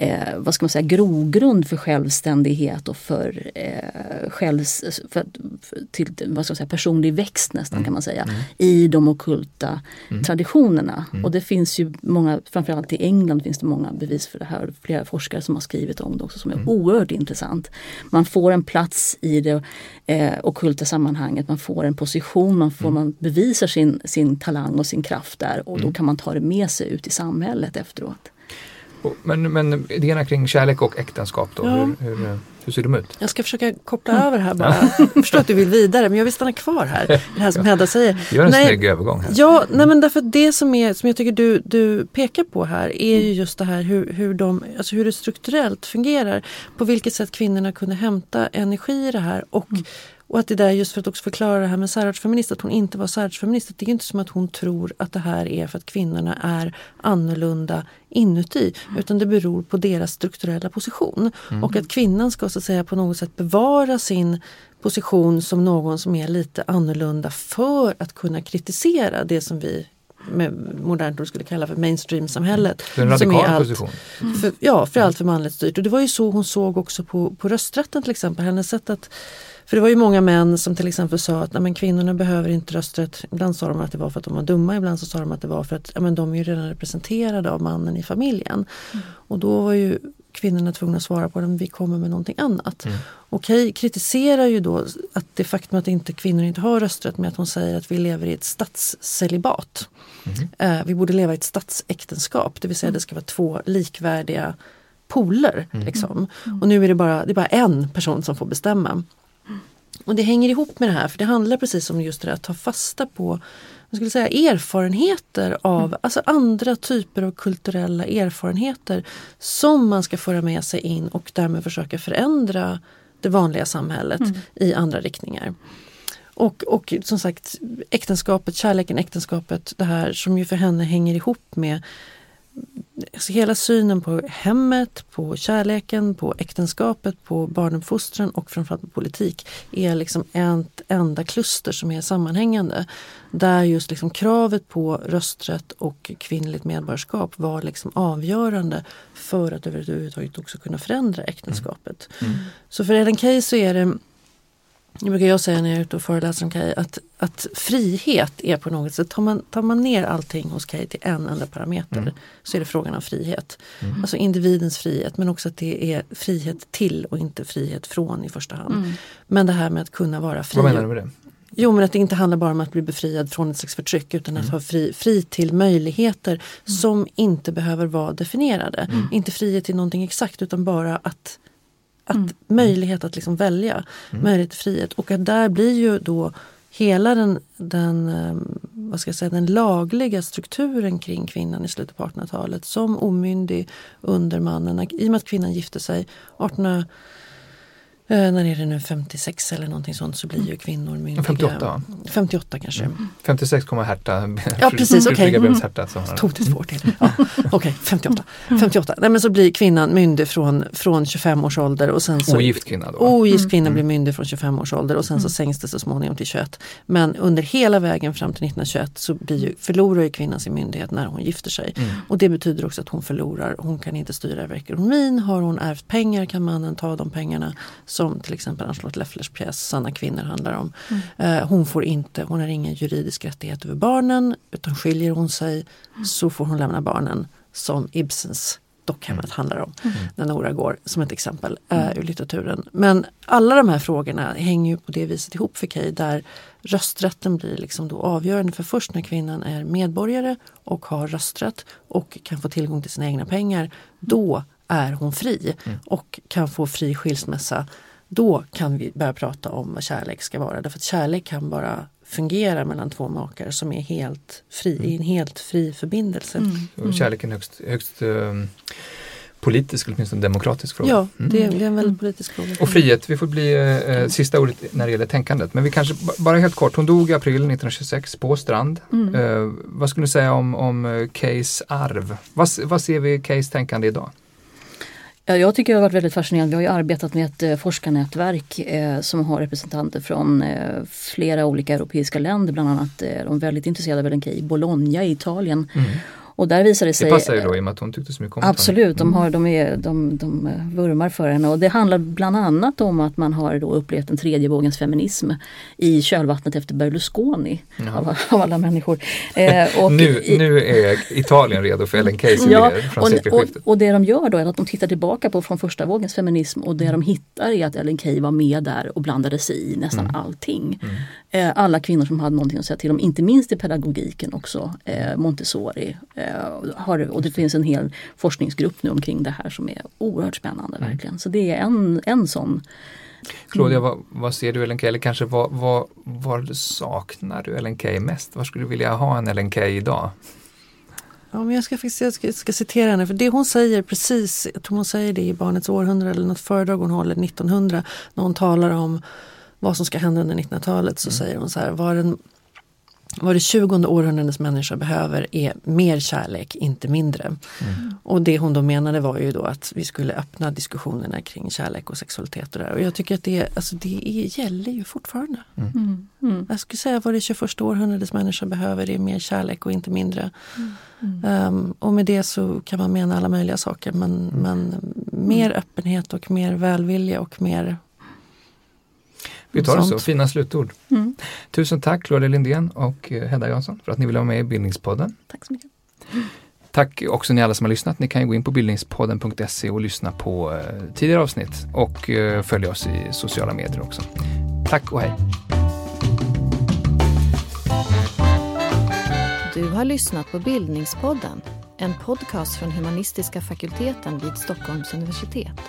eh, vad ska man säga, grogrund för självständighet och för, eh, självs, för, för, till vad ska man säga, personlig växt nästan mm. kan man säga. Mm. I de okulta mm. traditionerna. Mm. Och det finns ju många, framförallt i England finns det många bevis för det här. Flera forskare som har skrivit om det också som är mm. oerhört intressant. Man får en plats i det eh, okulta sammanhanget, man får en position, man, får, mm. man bevisar sin, sin talang och sin kraft där och då kan man ta det med sig ut i samhället efteråt. Men, men idéerna kring kärlek och äktenskap då, ja. hur, hur, hur, ser de ut? Jag ska försöka koppla mm. över här bara. Jag förstår att du vill vidare men jag vill stanna kvar här. <laughs> Det här som Hedda säger. Gör en nej, snygg övergång. Här. Ja, nej, men därför det som, är, som jag tycker du, du pekar på här är ju just det här hur, hur, de, alltså hur det strukturellt fungerar. På vilket sätt kvinnorna kunde hämta energi i det här och mm och att det där just för att också förklara det här med särartsfeminist, att hon inte var särartsfeminist. Det är inte som att hon tror att det här är för att kvinnorna är annorlunda inuti. Utan det beror på deras strukturella position. Mm. Och att kvinnan ska så att säga på något sätt bevara sin position som någon som är lite annorlunda för att kunna kritisera det som vi med modernt ord skulle kalla för mainstream-samhället. En radikal allt, position. För, ja, för allt för manligt styrt. Och det var ju så hon såg också på, på rösträtten till exempel. Hennes sätt att för det var ju många män som till exempel sa att men kvinnorna behöver inte rösträtt. Ibland sa de att det var för att de var dumma, ibland så sa de att det var för att men de är ju redan representerade av mannen i familjen. Mm. Och då var ju kvinnorna tvungna att svara på att vi kommer med någonting annat. Mm. Okej, kritiserar ju då att det faktum att inte kvinnor inte har rösträtt med att hon säger att vi lever i ett statscelibat. Mm. Eh, vi borde leva i ett statsäktenskap, det vill säga mm. det ska vara två likvärdiga poler. Mm. Liksom. Mm. Och nu är det bara, det är bara en person som får bestämma. Och det hänger ihop med det här för det handlar precis om just det där att ta fasta på jag skulle säga, erfarenheter av mm. alltså andra typer av kulturella erfarenheter som man ska föra med sig in och därmed försöka förändra det vanliga samhället mm. i andra riktningar. Och, och som sagt äktenskapet, kärleken, äktenskapet, det här som ju för henne hänger ihop med alltså hela synen på hemmet, på kärleken, på äktenskapet, på barnuppfostran och framförallt på politik är liksom ett enda kluster som är sammanhängande. Där just liksom kravet på rösträtt och kvinnligt medborgarskap var liksom avgörande för att överhuvudtaget också kunna förändra äktenskapet. Mm. Mm. Så för Ellen Key så är det det brukar jag säga när jag är ute och föreläser om Kay att, att frihet är på något sätt, tar man, tar man ner allting hos Kay till en enda parameter mm. så är det frågan om frihet. Mm. Alltså individens frihet men också att det är frihet till och inte frihet från i första hand. Mm. Men det här med att kunna vara fri. Vad menar du med det? Jo men att det inte handlar bara om att bli befriad från ett slags förtryck utan att mm. ha fri, fri till möjligheter mm. som inte behöver vara definierade. Mm. Inte frihet till någonting exakt utan bara att att mm. Möjlighet att liksom välja, mm. möjlighet till frihet. Och att där blir ju då hela den, den, ehm, vad ska jag säga, den lagliga strukturen kring kvinnan i slutet på 1800-talet som omyndig under mannen. I och med att kvinnan gifte sig 1800 Eh, när är det nu 56 eller någonting sånt så blir ju kvinnor myndiga. 58? 58 kanske. Mm. 56 kommer Herta. Ja precis. Okay. Mm. Tog det två år till. Ja. Okej, okay, 58. 58. Nej, men så blir kvinnan myndig från, från 25 års ålder. Och sen så, ogift kvinna då? Ogift mm. kvinna mm. blir myndig från 25 års ålder och sen så mm. sänks det så småningom till 21. Men under hela vägen fram till 1921 så blir ju, förlorar ju kvinnan sin myndighet när hon gifter sig. Mm. Och det betyder också att hon förlorar, hon kan inte styra över ekonomin. Har hon ärvt pengar kan mannen ta de pengarna som till exempel Ann-Charlotte Lefflers pjäs Sanna kvinnor handlar om. Mm. Eh, hon får inte, hon har ingen juridisk rättighet över barnen utan skiljer hon sig mm. så får hon lämna barnen som Ibsens Dockhemmet mm. handlar om. Mm. När Nora går som ett exempel uh, ur litteraturen. Men alla de här frågorna hänger ju på det viset ihop för Kay där rösträtten blir liksom då avgörande. För först när kvinnan är medborgare och har rösträtt och kan få tillgång till sina egna pengar, då är hon fri mm. och kan få fri skilsmässa. Då kan vi börja prata om vad kärlek ska vara. Därför att kärlek kan bara fungera mellan två makar som är helt fri, mm. i en helt fri förbindelse. Mm. Mm. Kärleken är högst, högst um, politisk, eller åtminstone demokratisk fråga. Ja, mm. det, är, det, är, en väldigt politisk fråga. Och frihet, vi får bli eh, sista ordet när det gäller tänkandet. Men vi kanske, bara helt kort, hon dog i april 1926 på Strand. Mm. Eh, vad skulle du säga om, om eh, arv? Vad, vad ser vi i Kays tänkande idag? Ja, jag tycker det har varit väldigt fascinerande. Vi har ju arbetat med ett eh, forskarnätverk eh, som har representanter från eh, flera olika europeiska länder. Bland annat eh, de väldigt intresserade av Ellen i Bologna i Italien. Mm. Och där visar det sig... Det passar ju då i och med att hon tyckte så mycket om. Absolut, de, har, de, är, de, de vurmar för henne och det handlar bland annat om att man har då upplevt en tredje vågens feminism i kölvattnet efter Berlusconi av, av, alla människor. Eh, och nu, i, nu är Italien redo för Ellen Keyes ja, från och, och, och det de gör då är att de tittar tillbaka på från första vågens feminism och det mm. de hittar är att Ellen Key var med där och blandade sig i nästan mm. allting. Mm. Eh, alla kvinnor som hade någonting att säga till om, inte minst i pedagogiken också. Eh, Montessori eh, har, och det finns en hel forskningsgrupp nu omkring det här som är oerhört spännande mm. verkligen. Så det är en, en sån Claudia, mm. vad, vad, ser du Ellen Key, eller kanske vad, vad, vad saknar du Ellen Key mest? Var skulle du vilja ha en Ellen Key idag? Ja, men jag, ska, jag ska, ska citera henne, för det hon säger precis, jag tror hon säger det i Barnets århundrade eller något föredrag hon håller 1900 när hon talar om vad som ska hända under 1900-talet så mm. säger hon så här, vad, den, vad det 20 århundradets människa behöver är mer kärlek, inte mindre. Mm. Och det hon då menade var ju då att vi skulle öppna diskussionerna kring kärlek och sexualitet och det Och jag tycker att det, alltså det är, gäller ju fortfarande. Mm. mm. Mm. Jag skulle säga vad det 21 århundradets människa behöver är mer kärlek och inte mindre. Um, och med det så kan man mena alla möjliga saker men, men mer öppenhet och mer välvilja och mer vi tar det så, fina slutord. Mm. Tusen tack Claudia Lindén och eh, Hedda Jansson för att ni ville vara med i Bildningspodden. Tack så mycket. Tack också ni alla som har lyssnat. Ni kan gå in på bildningspodden.se och lyssna på eh, tidigare avsnitt och eh, följa oss i sociala medier också. Tack och hej! Du har lyssnat på Bildningspodden, en podcast från humanistiska fakulteten vid Stockholms universitet.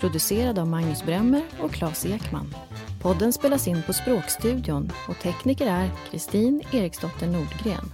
Producerad av Magnus Bremmer och Claes Ekman. Podden spelas in på Språkstudion och tekniker är Kristin Eriksdotter Nordgren.